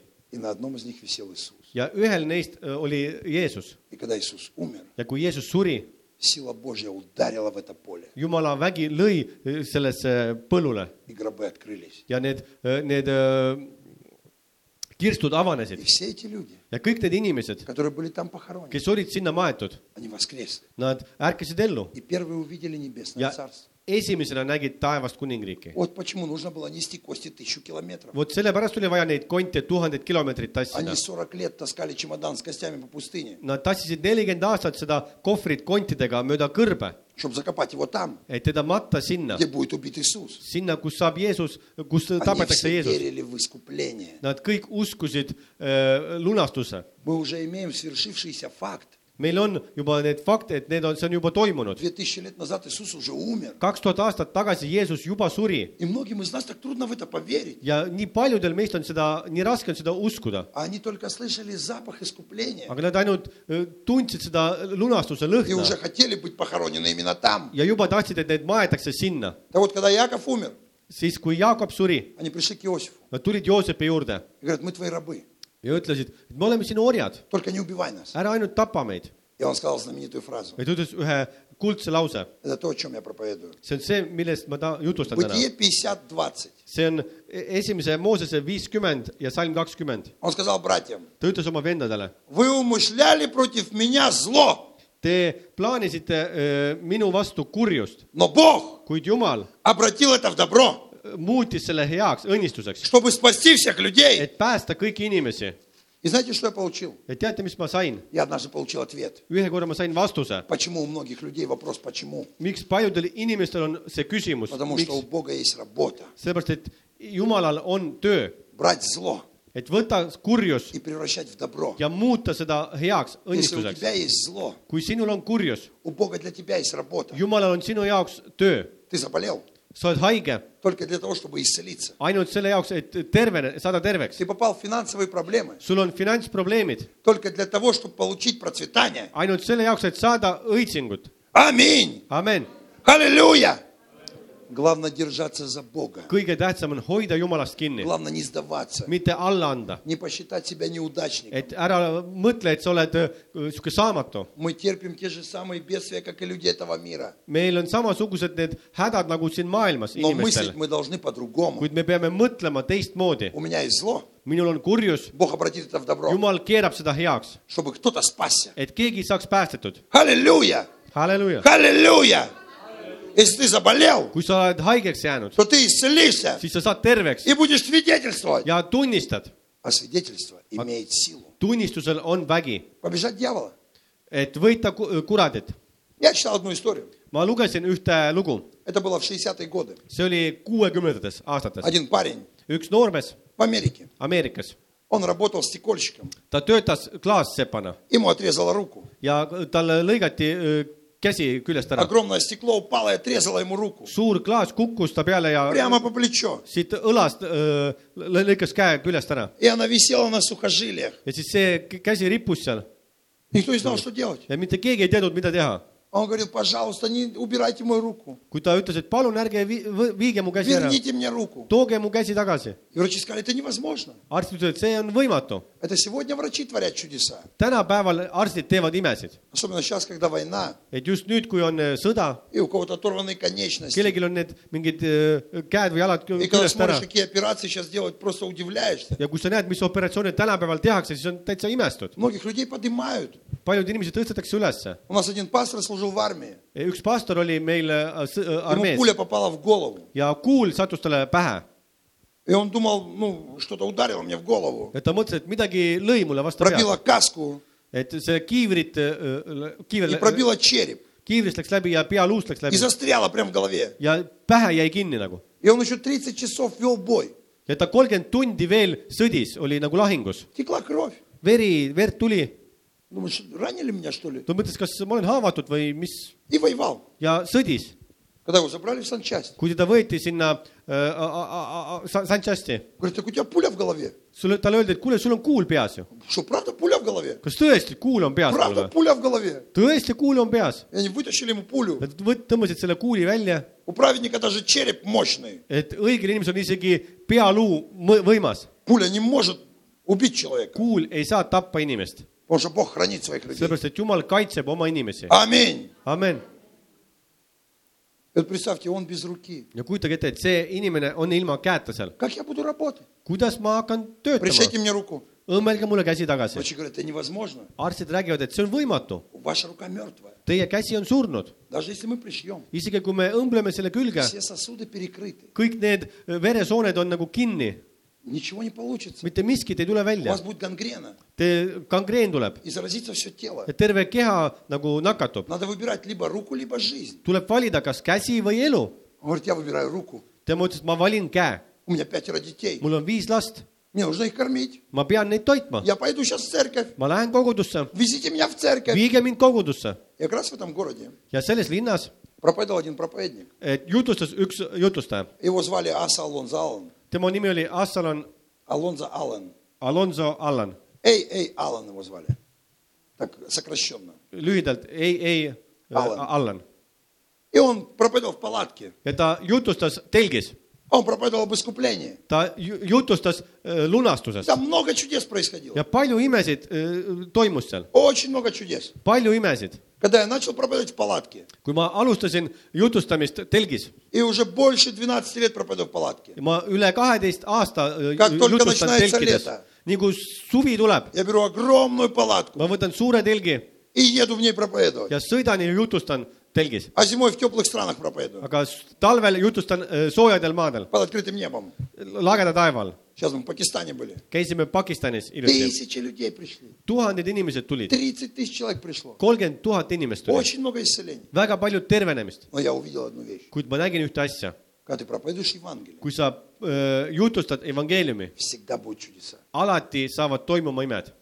ja ühel neist э, oli Jeesus. ja kui Jeesus suri, jumala vägi lõi э, sellesse põllule. ja need, need kirstud avanesid ja kõik need inimesed, kes olid sinna maetud, nad ärkasid ellu. ja esimesena nägid taevast kuningriiki . Вот почему нужно было нести кости тысячу километров. vot sellepärast oli vaja neid konte tuhandeid kilomeetrit tassida Они 40 лет таскали чемодан с костями по пустыне, Nad tassisid nelikümmend aastat seda kohvrit kontidega mööda kõrbe , чтобы закопать его там, et teda matta sinna , где будет убит Иисус. sinna , kus saab Jeesus , kus Они tapetakse все Jeesus . верили в искупление. Nad kõik uskusid äh, lunastuse . Мы уже имеем свершившийся факт. meil on juba need fakte , et need on , see on juba toimunud . 2000 lет назад Иисус уже умер. kaks tuhat aastat tagasi Jeesus juba suri И многим из нас так трудно в это поверить. ja nii paljudel meist on seda , nii raske on seda uskuda , А они только слышали запах искупления. aga nad ainult öö, tundsid seda lunastuse И lõhna уже хотели быть похоронены именно там. ja juba tahtsid , et need maetakse sinna . Так вот, когда Яков умер, siis , kui Jaakop suri , они пришли к Иосифу nad tulid Joosepi juurde ja ütlesid, et me oleme sinu orjad. ära ainult tapa meid. ja ta ütles ühe kuldse lause. see on see, millest ma ta-, jutustan täna. see on esimese Moosese viiskümmend ja salm kakskümmend. ta ütles oma vendadele. Te plaanisite öö, minu vastu kurjust. kuid Jumal обратил это в добро, öö, muutis selle heaks õnnistuseks , чтобы спасти всех людей. et päästa kõiki inimesi . И знаете, что я получил? ja teate , mis ma sain ? Я однажды получил ответ. ühe korra ma sain vastuse , Почему у многих людей вопрос «почему?» miks paljudel inimestel on see küsimus , Потому miks что у Бога есть работа. sellepärast , et Jumalal on töö , Брать зло et võtta kurjus и превращать в добро. ja muuta seda heaks Если у õnnistuseks . тебя есть зло, kui sinul on kurjus , у Бога для тебя есть работа. Jumalal on sinu jaoks töö , Ты заболел sa oled haige. ainult selle jaoks, et tervene, saada terveks. sul on finantsprobleemid. ainult selle jaoks, et saada õitsingut. amin. halleluuja Аллилуйя! Главное держаться за Бога. kõige tähtsam on hoida Jumalast kinni , Главное не сдаваться, mitte alla anda , не посчитать себя неудачником. et ära mõtle , et sa oled äh, sihuke saamatu . Мы терпим те же самые бедствия, как и люди этого мира. meil on samasugused need hädad nagu siin maailmas Но inimestel мыслить , мы должны по-другому. kuid me peame mõtlema teistmoodi . У меня есть зло, minul on kurjus , Бог обратит это в добро, Jumal keerab seda heaks , чтобы кто-то спасся. et keegi saaks päästetud . Аллилуйя! halleluuja . Аллилуйя! Если ты заболел, kui sa oled haigeks jäänud , то ты исцелишься siis sa saad terveks и будешь свидетельствовать. ja tunnistad , А свидетельство имеет силу. tunnistusel on vägi , Побежать дьявола. et võita ku- kuradit . Я читал одну историю. ma lugesin ühte lugu , Это было в 60-е годы. see oli kuuekümnendates aastates , Один парень üks noormees в Америке. Ameerikas , Он работал стекольщиком. ta töötas klaassepana Ему отрезало руку. ja talle lõigati öö, käsi küljest ära. suur klaas kukkus ta peale ja siit õlast э, lõikas käe küljest ära. ja siis see käsi rippus seal. ja mitte keegi ei teadnud, mida teha А Он говорил, пожалуйста, не убирайте мою руку. kui ta ütles, et palun ärge vi- viige mu käsi ära, Верните мне руку. tooge mu käsi tagasi. И врачи сказали, это невозможно. arstid ütlesid, see on võimatu. Это сегодня врачи творят чудеса. tänapäeval arstid teevad imesid, Особенно сейчас, когда война, et just nüüd, kui on sõda, и у кого-то оторванные конечности. kellelgi on need mingid käed või jalad И когда смотришь, какие операции сейчас делают, просто удивляешься. ja kui sa näed, mis operatsioonid tänapäeval tehakse, siis on täitsa imestud. Многих людей поднимают. paljud inimesed tõstetakse ülesse. У нас один пастор служил в армии. üks pastor oli meil öö, s- öö, Ему armees пуля попала в голову. ja kuul sattus talle pähe И он думал, ну, что-то ударило мне в голову. ja ta mõtles , et midagi lõi mulle vastu pead , Пробило каску et see kiivrit , и kiiver пробило череп. kiivrist läks läbi ja pealuust läks и läbi застряла прямо в голове. ja pähe jäi kinni nagu . И он еще 30 часов вел бой. ja ta kolmkümmend tundi veel sõdis , oli nagu lahingus . Текла кровь. veri , verd tuli . Думаешь, ранили меня, что ли? ta mõtles, kas ma olen haavatud või mis И воевал. ja sõdis, Когда его забрали в санчасть. kui teda võeti sinna äh, äh, Sanchasti. Говорит, так у тебя пуля в голове. sulle, talle öeldi, et kuule, sul on kuul peas ju. Что, правда пуля в голове? kas tõesti kuul on peas mul Правда пуля в голове. tõesti kuul on peas. И они вытащили ему пулю. Nad võt- tõmbasid selle kuuli välja, У праведника даже череп мощный. et õigel inimesel on isegi pealuu mõ- võimas. Пуля не может убить человека. kuul ei saa tappa inimest, Потому что Бог хранит своих людей. sellepärast et Jumal kaitseb oma inimesi . Аминь. amen . Вот представьте, он без руки. ja kujutage ette , et see inimene on ilma käeta seal . Как я буду работать? kuidas ma hakkan Пришейте töötama ? мне руку. õmmelge mulle käsi tagasi . Врачи говорят, это невозможно. arstid räägivad , et see on võimatu . Ваша рука мертвая. Teie käsi on surnud . Даже если мы пришьем, isegi kui me õmbleme selle külge , все сосуды перекрыты. kõik need veresooned on nagu kinni , Ничего не получится. mitte miskit ei tule У välja вас . будет гангрена. Te , gangreen tuleb И заразится все тело. ja terve keha nagu nakatub . Надо выбирать либо руку, либо жизнь. tuleb valida , kas käsi või elu . Он говорит, я выбираю руку. tema ütles , et ma valin käe , У меня пятеро детей. mul on viis last , Мне нужно их кормить. ma pean neid toitma , Я пойду сейчас в церковь. ma lähen kogudusse , Везите меня в церковь. viige mind kogudusse И как раз в этом городе ja selles linnas проповедовал один проповедник. et jutustas üks jutustaja , Его звали Аса Алонзо Аллан. tema nimi oli Assalon Алонзо Аллан. Alonso Allan , Эй, эй, Аллан его звали. Так, сокращенно. lühidalt ei , ei Allan. Allan И он проповедовал в палатке. ja ta jutustas telgis , Он проповедовал об искуплении. ta ju- jutustas äh, lunastusest Там много чудес происходило. ja palju imesid äh, toimus seal , Очень много чудес. palju imesid . Когда я начал проповедовать в палатке, kui ma alustasin jutustamist telgis и уже больше 12 лет проповедовал в палатке, ja ma üle kaheteist aasta äh, Как только jutustan начинается telkides лето. , nii kui suvi tuleb , я беру огромную палатку ma võtan suure telgi и еду в ней проповедовать. ja sõidan ja jutustan telgis. aga talvel jutustan э, soojadel maadel. lageda taeval. käisime Pakistanis hiljuti. tuhanded inimesed tulid. kolmkümmend tuhat inimest tuli. väga palju tervenemist. kuid ma nägin ühte asja. kui sa äh, jutustad evangeeliumi, alati saavad toimuma imed.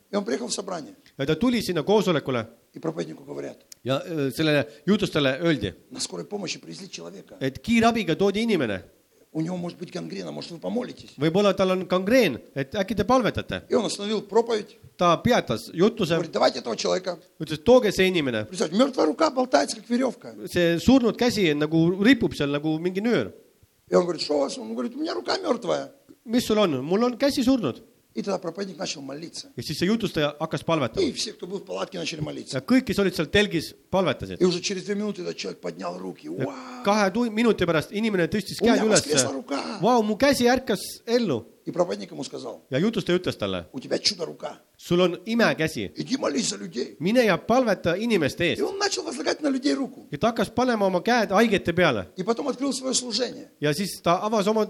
ja ta tuli sinna koosolekule. ja ja äh, sellele jutustajale öeldi, et kiirabiga toodi inimene. võib-olla tal on gangreen, et äkki te palvetate. ta peatas jutuse. ütles, et tooge see inimene. see surnud käsi nagu ripub seal nagu mingi nöör. mis sul on, mul on käsi surnud И тогда проповедник начал молиться. ja siis see jutustaja hakkas palvetama И все, кто был в палатке, начали молиться. ja kõik , kes olid seal telgis , palvetasid И уже через две минуты этот человек поднял руки. Вау! kahe tu- minuti pärast inimene tõstis У меня käed üles воскресла рука. . Vau , mu käsi ärkas ellu ja jutustaja ütles talle, sul on imekäsi. mine ja palveta inimeste eest. ja ta hakkas panema oma käed haigete peale. ja siis ta avas oma,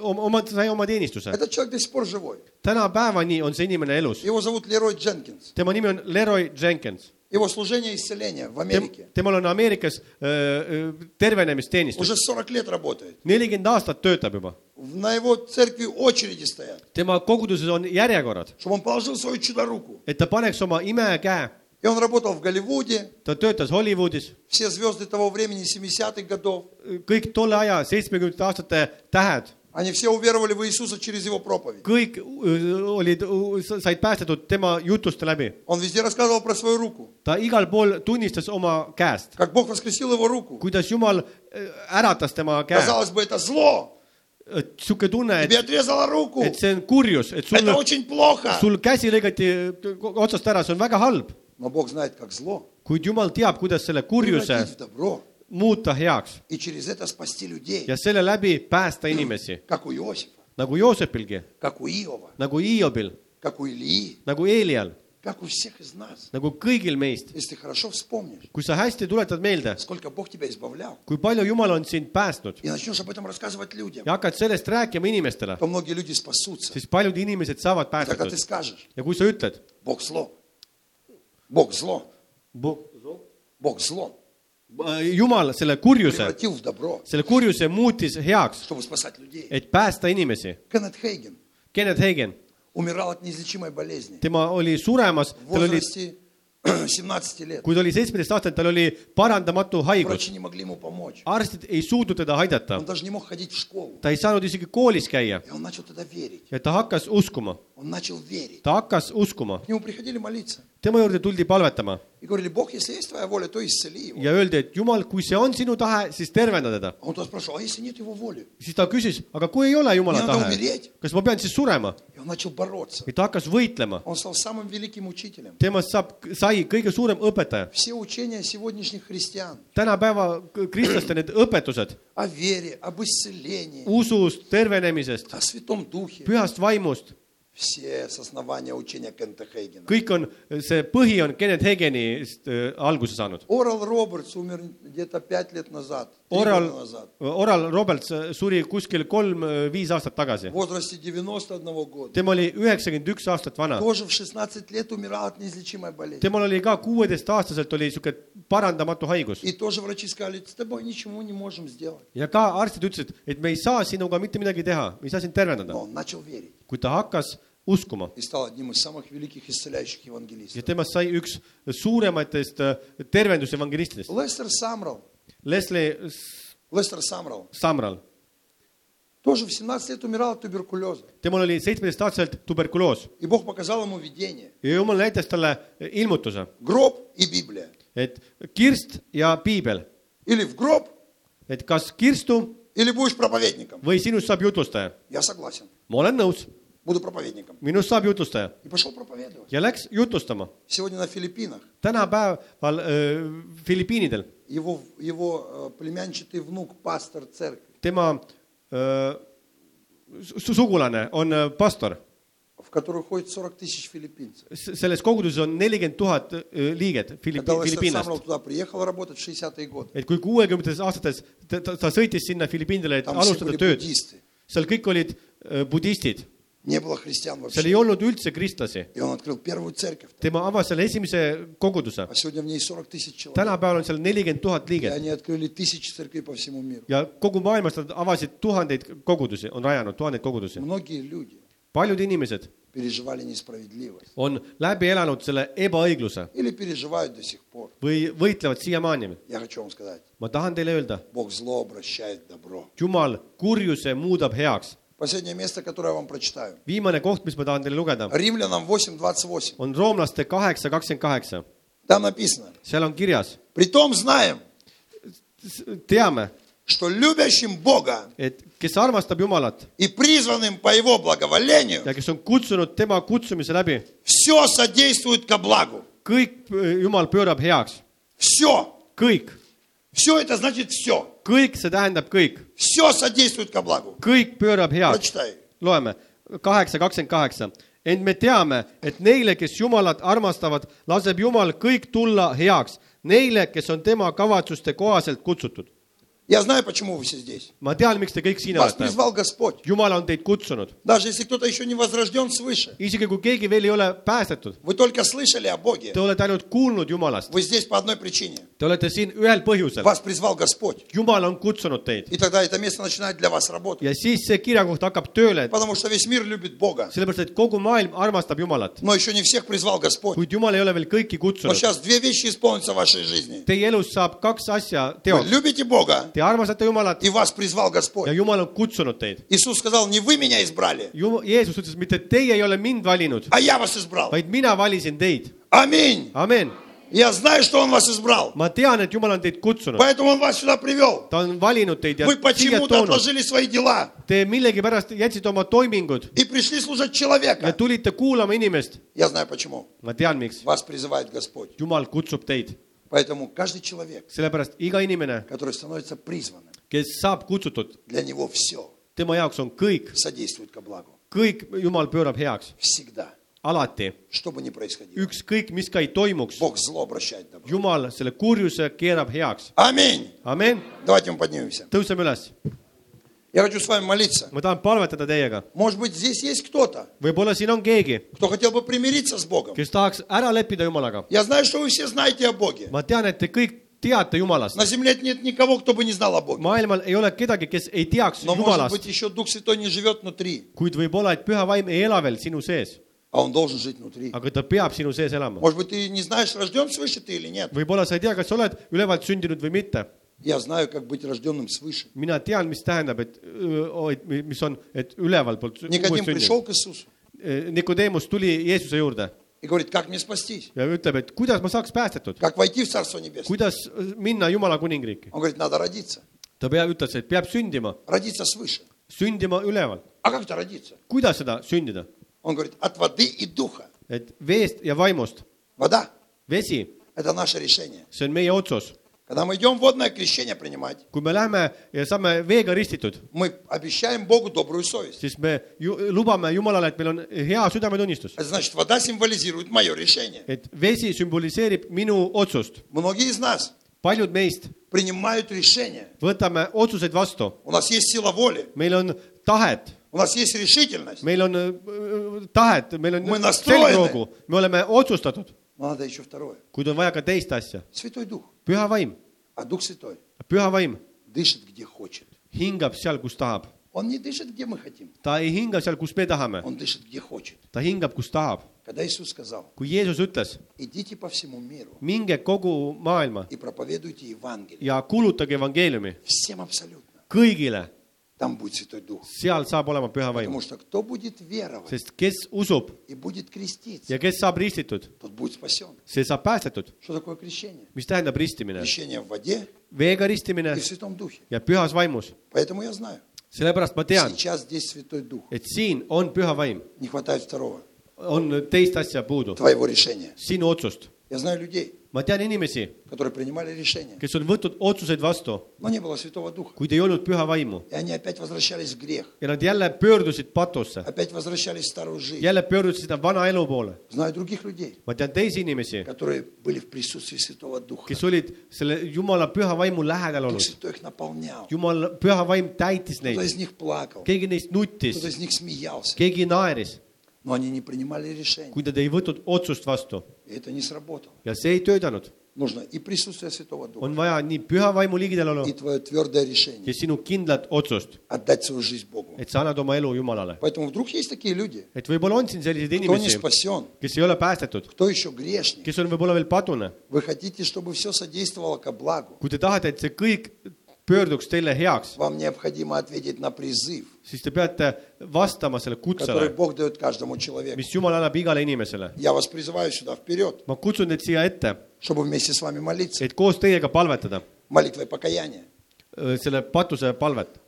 oma, sai oma teenistuse. tänapäevani on see inimene elus. tema nimi on Leroy Jenkins. Его служение исцеления в Америке. temal on Ameerikas äh, äh, tervenemisteenistus , Уже 40 лет работает. nelikümmend aastat töötab juba , На его церкви очереди стоят, tema koguduses on järjekorrad , чтобы он положил свою чудо-руку. et ta paneks oma imekäe , И он работал в Голливуде. ta töötas Hollywoodis , Все звезды того времени, 70-х годов, kõik tolle aja seitsmekümnendate aastate tähed , они все уверовали в Иисуса через его проповедь. kõik äh, olid , said päästetud tema jutuste läbi . Он везде рассказывал про свою руку, ta igal pool tunnistas oma käest , как Бог воскресил его руку. kuidas Jumal äh, äratas tema käe . Казалось бы, это зло. sihuke tunne , Тебе et , отрезала руку. et see on kurjus , et sul Это , очень плохо. sul käsi lõigati otsast ära , see on väga halb . Но Бог знает, как зло kuid Jumal teab , kuidas selle kurjuse превратить в добро muuta heaks и через это спасти людей, ja selle läbi päästa inimesi , [clears throat] как у Иосифа, nagu Joosepilgi , как у Иова, nagu Hiobil , как у Ильи, nagu Eelial , как у всех из нас. nagu kõigil meist . Если ты хорошо вспомнишь, kui sa hästi tuletad meelde , сколько Бог тебя избавлял, kui palju Jumal on sind päästnud и начнешь об этом рассказывать людям, ja hakkad sellest rääkima inimestele , то многие люди спасутся. siis paljud inimesed saavad И Тогда ты päästetud скажешь, ja kui sa ütled , Бог зло, Бог зло, Бог зло. Äh, Jumal selle kurjuse, selle kurjuse muutis heaks, et päästa inimesi. Kenneth Hagen, tema oli suremas, tal oli [clears throat] kui ta oli seitsmeteistaastane, tal oli parandamatu haigus. arstid ei suutnud teda aidata. ta ei saanud isegi koolis käia. ja ta hakkas uskuma ta hakkas uskuma. tema juurde tuldi palvetama. ja öeldi, et Jumal, kui see on sinu tahe, siis tervenda teda. siis ta küsis, aga kui ei ole Jumala tahe, kas ma pean siis surema? ja ta hakkas võitlema. temast saab, sai kõige suurem õpetaja. tänapäeva kristlaste need õpetused. Usust, tervenemisest, pühast vaimust все с основания учения Кента Хейгена. kõik on , see põhi on Kenneth Hagenist äh, alguse saanud . Орал Робертс умер где-то пять лет назад, три года Oral назад, , Oral Roberts suri kuskil kolm-viis aastat в tagasi . возрасте 91 года. tema oli üheksakümmend üks aastat vana . Тоже в 16 лет умирал от неизлечимой болезни. temal oli ka kuueteistaastaselt oli sihuke parandamatu haigus И тоже врачи сказали, с тобой ничего не можем сделать. ja ka arstid ütlesid , et me ei saa sinuga mitte midagi teha , me ei saa sind tervendada Но . он начал верить kui ta hakkas uskuma и стал одним из самых великих исцеляющих ja евангелистов. temast sai üks suurematest äh, tervendusevangelistidest . Лестер Самрал, Leslie Лестер Самрал, Samral , тоже в 17 лет умирал от туберкулеза. temal oli seitsmeteistaastaselt tuberkuloos И Бог показал ему видение. ja jumal näitas talle ilmutuse , Гроб и Библия. et kirst ja piibel , Или в гроб, et kas kirstu или будешь проповедником. või sinust saab jutlustaja . Я согласен. ma olen nõus , Буду проповедником. minust saab jutlustaja И пошел проповедовать. ja läks jutlustama . Сегодня на Филиппинах tänapäeval äh, Filipiinidel его, его э, племянчатый внук, пастор церкви, tema äh, su- sugulane on äh, pastor , в которую ходит 40 тысяч филиппинцев. selles koguduses on nelikümmend tuhat äh, liiget Filipi- Когда Лестер Filipiinlast Самрал туда приехал работать в 60-е годы, et kui kuuekümnendates aastates ta, ta, ta sõitis sinna Filipiinidele , et там все alustada были tööd , буддисты. seal kõik olid äh, budistid , Не было христиан seal ei olnud üldse kristlasi. tema avas selle esimese koguduse. tänapäeval on seal nelikümmend tuhat liiget. ja kogu maailmas nad avasid tuhandeid kogudusi, on rajanud tuhandeid kogudusi. paljud inimesed on läbi elanud selle ebaõigluse või võitlevad siiamaani. ma tahan teile öelda, Jumal kurjuse muudab heaks Последнее место, которое я вам прочитаю. viimane koht, mis ma tahan teile lugeda, Римлянам 8.28. on roomlaste kaheksa, kakskümmend kaheksa. Там написано. seal on kirjas, Притом знаем, teame, что любящим Бога et kes armastab Jumalat и призванным по Его благоволению ja kes on kutsunud tema kutsumise läbi, все sодействует ко благу. kõik äh, Jumal pöörab heaks, Все. kõik, Все это значит все. kõik, see tähendab kõik. kõik pöörab heaks. loeme, kaheksa, kakskümmend kaheksa. ent me teame, et neile, kes Jumalat armastavad, laseb Jumal kõik tulla heaks, neile, kes on tema kavatsuste kohaselt kutsutud Я знаю, почему вы все здесь. ma tean, miks te kõik siin Вас olete. призвал Господь. Jumal on teid kutsunud, Даже если кто-то еще не возрожден свыше. isegi kui keegi veel ei ole päästetud, Вы только слышали о Боге. te olete ainult kuulnud Jumalast, Вы здесь по одной причине. te olete siin ühel põhjusel, Вас призвал Господь. Jumal on kutsunud teid И тогда это место начинает для вас работать. ja siis see kirjakoht hakkab tööle, Потому что весь мир любит Бога. sellepärast et kogu maailm armastab Jumalat, Но еще не всех призвал Господь. kuid Jumal ei ole veel kõiki Но kutsunud. сейчас две вещи исполнятся в вашей жизни. Teie elus saab kaks asja Вы teoks, любите Бога, te armastate Jumalat и вас призвал ja. Jumal on kutsunud teid. Иисус сказал, не вы меня избрали, Jumal, Jeesus ütles, mitte teie ei ole mind valinud, а я вас избрал. vaid mina valisin teid. Аминь. amen. Я знаю, что Он вас избрал. ma tean, et Jumal on teid kutsunud, Поэтому Он вас сюда привел. ta on valinud teid ja Вы почему-то отложили свои дела Te millegipärast jätsite oma toimingud и пришли служить ja человека. tulite kuulama inimest. Я знаю почему. ma tean, miks. Вас призывает Господь. Jumal kutsub teid, Поэтому каждый человек, sellepärast iga inimene , который становится призванным, kes saab kutsutud , для него все tema jaoks on kõik , содействует ко благу. kõik Jumal pöörab heaks , Всегда. alati , Что бы ни происходило. ükskõik , mis ka ei toimuks , Бог зло обращает в добро. Jumal selle kurjuse keerab heaks . Аминь. amen , Давайте мы поднимемся. tõuseme üles , Я хочу с вами молиться. ma tahan palvetada teiega , Может быть, здесь есть кто-то, võib-olla siin on keegi , кто хотел бы примириться с Богом. kes tahaks ära leppida Jumalaga . Я знаю, что вы все знаете о Боге. ma tean , et te kõik teata Jumalast . На земле нет никого, кто бы не знал о Боге. maailmal ei ole kedagi , kes ei teaks Но может Jumalast , быть еще Дух Святой не живет внутри, kuid võib-olla , et püha vaim ei ela veel sinu sees , а Он должен жить внутри. aga ta peab sinu sees elama . Может быть, ты не знаешь, рожден свыше ты или нет. võib-olla sa ei tea , kas sa oled ülevalt sündinud või mitte . mina tean, mis tähendab, et, et mis on, et ülevalt poolt. Nikodemus e, tuli Jeesuse juurde. ja ütleb, et kuidas ma saaks päästetud. kuidas e, minna Jumala kuningriiki. ta peab, ütles, et peab sündima. sündima ülevalt. kuidas seda sündida? et veest ja vaimust. vesi. see on meie otsus Когда мы идем водное крещение принимать, kui me lähme ja saame veega ristitud , мы обещаем Богу добрую совесть. siis me ju, lubame Jumalale , et meil on hea südametunnistus . Это значит, вода символизирует мое решение. et vesi sümboliseerib minu otsust . Многие из нас paljud meist принимают решения. võtame otsuseid vastu , У нас есть сила воли, meil on tahet , у нас есть решительность. meil on äh, tahet , meil on Me nastrojeны. selgroogu , me oleme otsustatud , Но надо еще второе. kuid on vaja ka teist asja . Святой Дух. püha vaim. püha vaim hingab seal, kus tahab. ta ei hinga seal, kus me tahame. ta hingab, kus tahab. kui Jeesus ütles, minge kogu maailma ja kuulutage evangeeliumi kõigile там будет Святой Дух. seal saab olema püha vaim Потому . что кто будет веровать sest kes usub и будет креститься, ja kes saab ristitud , тот будет спасен. see saab päästetud . Что такое крещение? mis tähendab ristimine ? Крещение в воде veega и ristimine в Святом Духе. ja pühas vaimus . Поэтому я знаю, sellepärast ma tean , сейчас здесь Святой Дух. et siin on püha vaim , Не хватает второго, on teist asja puudu , твоего решения. sinu otsust . Я знаю людей, ma tean inimesi , которые принимали решения, kes on võtnud otsuseid vastu , но не было Святого Духа. kuid ei olnud püha vaimu И они опять возвращались в грех, ja nad jälle pöördusid patusse , опять возвращались в старую жизнь. jälle pöördusid seda vana elu poole . Знаю других людей, ma tean teisi inimesi , которые были в присутствии Святого Духа. kes olid selle Jumala püha vaimu lähedal Дух olnud . Святой их наполнял. Jumal , püha vaim täitis Кто neid , из них плакал, keegi neist кто nuttis , из них смеялся, keegi naeris , но они не принимали решения. kui nad ei võtnud otsust vastu И это не сработало. ja see ei töötanud. Нужно и присутствие Святого Духа, on vaja nii püha vaimu ligidalolu и твое твердое решение ja sinu kindlat otsust, отдать свою жизнь Богу. et sa annad oma elu Jumalale. Поэтому вдруг есть такие люди, et võib-olla on siin selliseid кто не inimesi, спасен, kes ei ole päästetud, кто еще грешник. kes on võib-olla veel padune. Вы хотите, чтобы все содействовало ко благу. kui te tahate, et see kõik pöörduks teile heaks, siis te peate vastama selle kutsele, mis Jumal annab igale inimesele. ma kutsun teid siia ette, et koos teiega palvetada. Э, selle patuse palvet.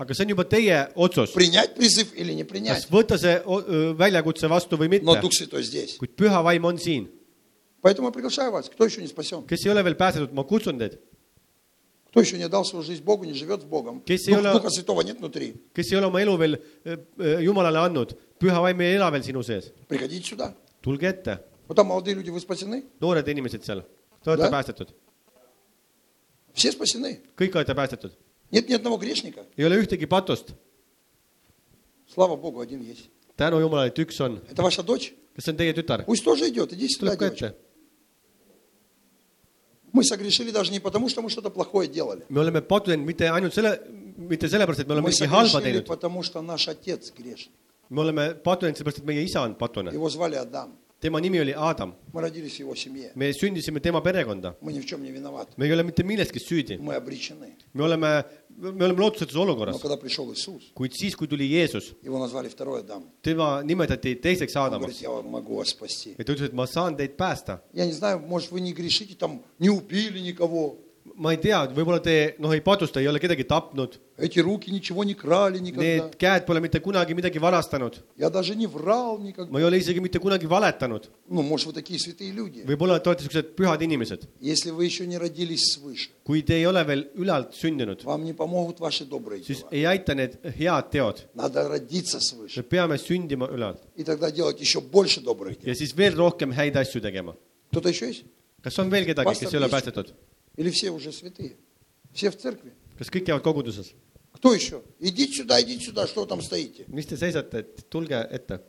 aga see on juba teie otsus. kas võtta see э, väljakutse vastu või mitte, kuid püha vaim on siin. kes ei ole veel pääsenud, ma kutsun teid Кто еще не дал свою жизнь Богу, не живет с Богом? Kes ei Дух- ole- Духа Святого нет внутри. kes ei ole oma elu veel öö, öö, Jumalale andnud , püha vaim ei ela veel sinu sees , Приходите сюда. tulge ette , Вот там молодые люди, вы спасены? noored inimesed seal , te olete Да. päästetud , Все спасены. kõik olete päästetud , Нет ни одного грешника. ei ole ühtegi patust , Слава Богу, один есть. tänu Jumalale , et üks on , Это ваша дочь? kas see on teie tütar , Пусть тоже идет. Иди сюда, tuleb ka девочка. ette , Мы согрешили даже не потому, что мы что-то плохое делали. me oleme pattu teinud mitte ainult selle , mitte sellepärast , et me oleme Мы midagi halba согрешили, teinud , потому что наш отец грешник. me oleme pattu teinud sellepärast , et meie isa on patune , Его звали Адам. tema nimi oli Adam. me sündisime tema perekonda. me ei ole mitte milleski süüdi. me oleme, me oleme lootusetus olukorras. kuid siis, kui tuli Jeesus, tema nimetati teiseks Aadamaks. ja ta ütles, et ma saan teid päästa. ma ei tea, võib-olla te noh, ei patusta, ei ole kedagi tapnud Эти руки ничего не крали никогда. need käed pole mitte kunagi midagi varastanud , Я даже не врал никогда. ma ei ole isegi mitte kunagi valetanud . Ну, может, вы такие святые люди. võib-olla te olete siuksed pühad inimesed , Если вы еще не родились свыше, kui te ei ole veel ülalt sündinud , вам не помогут ваши добрые siis дела. ei aita need head teod , Надо родиться me свыше. peame sündima ülalt И тогда делать еще больше добрых дел. ja siis veel rohkem häid asju tegema . Кто-то еще есть? kas on veel kedagi , kes ei ole päästetud ? Или все уже святые? Все в церкви? kas kõik käivad koguduses ? Кто еще? Идите сюда, идите сюда, что вы там стоите? mis te seisate , et tulge ette .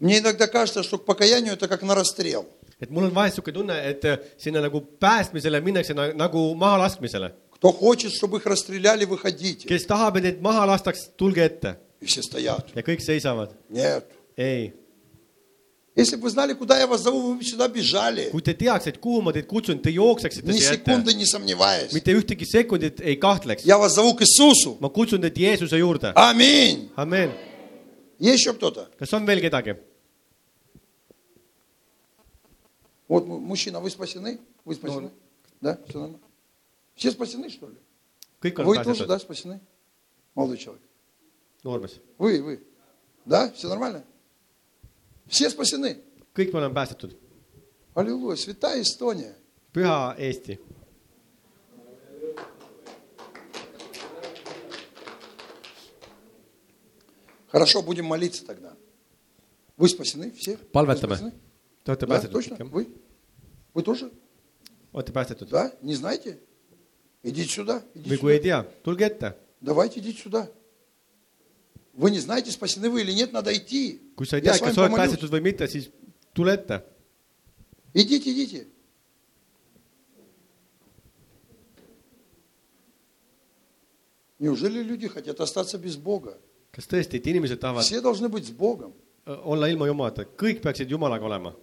Мне иногда кажется, что к покаянию это как на расстрел. et mul on vahest niisugune tunne , et äh, sinna nagu päästmisele minnakse na, nagu mahalaskmisele . Кто хочет, чтобы их расстреляли, выходите. kes tahab , et neid maha lastaks , tulge ette И все стоят. ja kõik seisavad . Нет. ei , Если бы вы знали, куда я вас зову, вы бы сюда бежали. kui te teaks, et kuhu ma teid kutsun, te jookseksite Ни siia ette, секунды не сомневаясь. mitte ühtegi sekundit ei kahtleks. Я вас зову к Иисусу. ma kutsun teid Jeesuse juurde. Аминь. Есть еще кто-то? kas on veel kedagi? Вот му- мужчина, вы спасены? Вы спасены? Да? Все нормально? Все спасены, что ли? kõik on Вы тоже, pääsetud да, спасены? Молодой человек. noormees, Вы, вы. Да? Все нормально? Все спасены. kõik me oleme päästetud. Аллилуйя. Святая Эстония. püha Eesti, Хорошо, будем молиться тогда. Вы спасены все? Вы palvetame спасены?. Te olete Да, päästetud точно? kõik, jah? Вы? Вы тоже? olete päästetud? Да? Не знаете? Идите сюда. või Идите kui ei сюда. tea, tulge ette. Давайте идите сюда. Вы не знаете, спасены вы или нет, надо идти. kui sa ei Я tea, с вами kas sa oled помолюсь. päästetud või mitte, siis tule ette. Идите, идите. Неужели люди хотят остаться без Бога? kas tõesti, et inimesed tahavad Все должны быть с Богом. olla ilma Jumalata, kõik peaksid Jumalaga olema.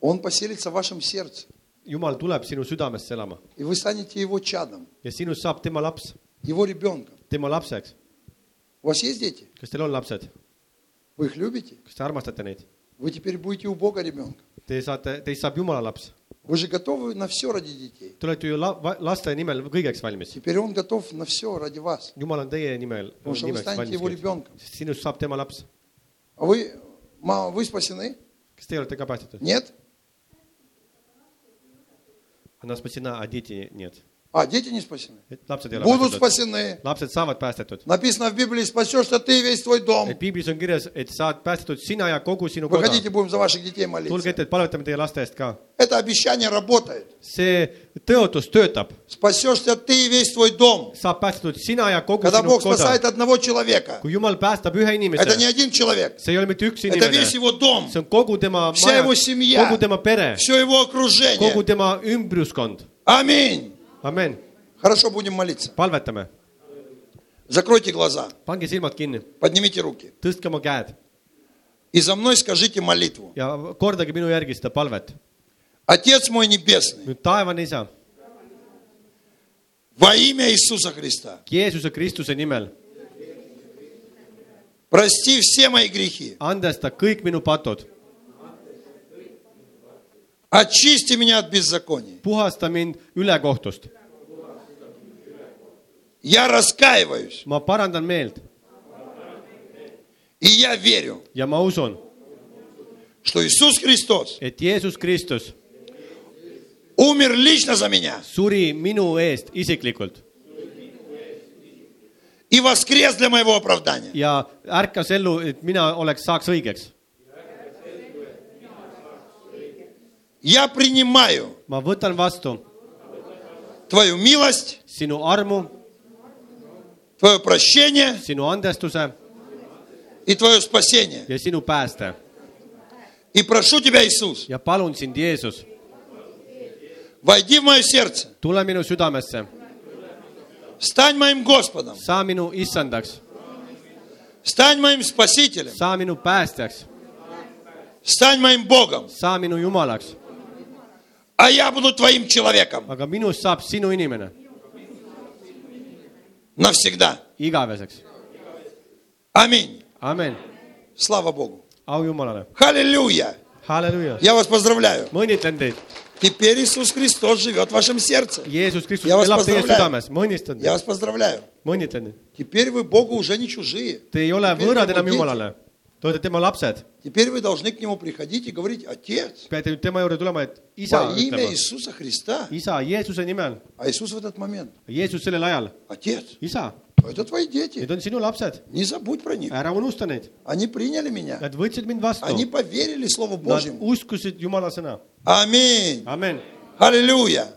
Он поселится в вашем сердце, Jumal tuleb sinu südamesse elama и вы станете Его чадом, ja sinust saab tema laps, Его rебенком. tema lapseks. У вас есть дети? kas teil on lapsed, Вы их любите? kas te armastate neid? Вы теперь будете у Бога ребенком. Te saate, teist saab Jumala laps. Вы же готовы на все ради детей. Te olete ju la, va- laste nimel kõigeks valmis. Teперь Он готов на все ради вас. Jumal on teie nimel Потому что вы nimeks станете Его ребенком. sest sinust saab tema laps. А вы, мама, вы спасены? kas teie olete ka päästetud? Нет? Она спасена, а дети нет. А, дети не спасены. lapsed ei ole Будут päästetud. спасены. lapsed saavad päästetud. Написано в Библии, спасешься ты и весь твой дом. piiblis on kirjas, et saad päästetud sina ja kogu sinu koda. Выходите, будем за ваших детей tulge молиться. ette, et palvetame teie laste eest ka. Это обещание работает. see tõotus töötab, Спасешься ты и весь твой дом. saab päästetud sina ja kogu Когда sinu Бог koda. спасает одного человека, kui Jumal päästab ühe это не inimese, один человек, see ei ole mitte üks это inimene, весь его дом, see on kogu tema Вся его семья. kogu tema pere, все его kogu окружение. tema ümbruskond. Аминь. amen, Хорошо, будем молиться. palvetame, Закройте глаза, pange silmad kinni, поднимите руки. tõstke oma käed И за мной скажите молитву. ja kordage minu järgi seda palvet. Отец мой небесный, nüüd taevane isa, во имя Иисуса Христа, Jeesuse Kristuse nimel, прости все мои грехи. andesta kõik minu patud, Очисти меня от беззакония. puhasta mind ülekohtust, Я раскаиваюсь. ma parandan meelt И я верю, ja ma usun , что Иисус Христос et Jeesus Kristus умер лично за меня suri minu eest isiklikult и воскрес для моего оправдания. ja ärkas ellu , et mina oleks , saaks õigeks . Я принимаю ma võtan vastu Твою милость, sinu armu , Твое прощение и Твое спасение. ja sinu pääste И прошу Тебя, Иисус, ja palun sind, Jeesus, войди в мое сердце, tule minu südamesse, стань моим Господом, saa minu issandaks, стань моим Спасителем, saa minu päästjaks, стань моим Богом, saa minu jumalaks, а я буду Твоим человеком aga minust saab sinu inimene навсегда. igaveseks. Аминь. amen, Слава Богу. au Jumalale, Аллилуйя. halleluuja, Я вас поздравляю. ma õnnitlen teid, Теперь Иисус Христос живет в вашем сердце. Jeesus Kristus Ja vas elab teie pozdravляю. südames, ma õnnistan Te olete tema lapsed, Теперь вы должны к Нему приходить и говорить, Отец, peate nüüd tema juurde tulema, et isa во имя ütlema, Иисуса Христа. isa Jeesuse nimel, А Иисус в этот момент, Jeesus sellel ajal, Отец, isa, это твои дети. need on sinu lapsed, Не забудь про них. ära unusta neid, Они приняли меня. nad võtsid mind vastu, Они поверили Слову nad Божьему. uskusid Jumala sõna, Аминь. amen, Аллилуйя.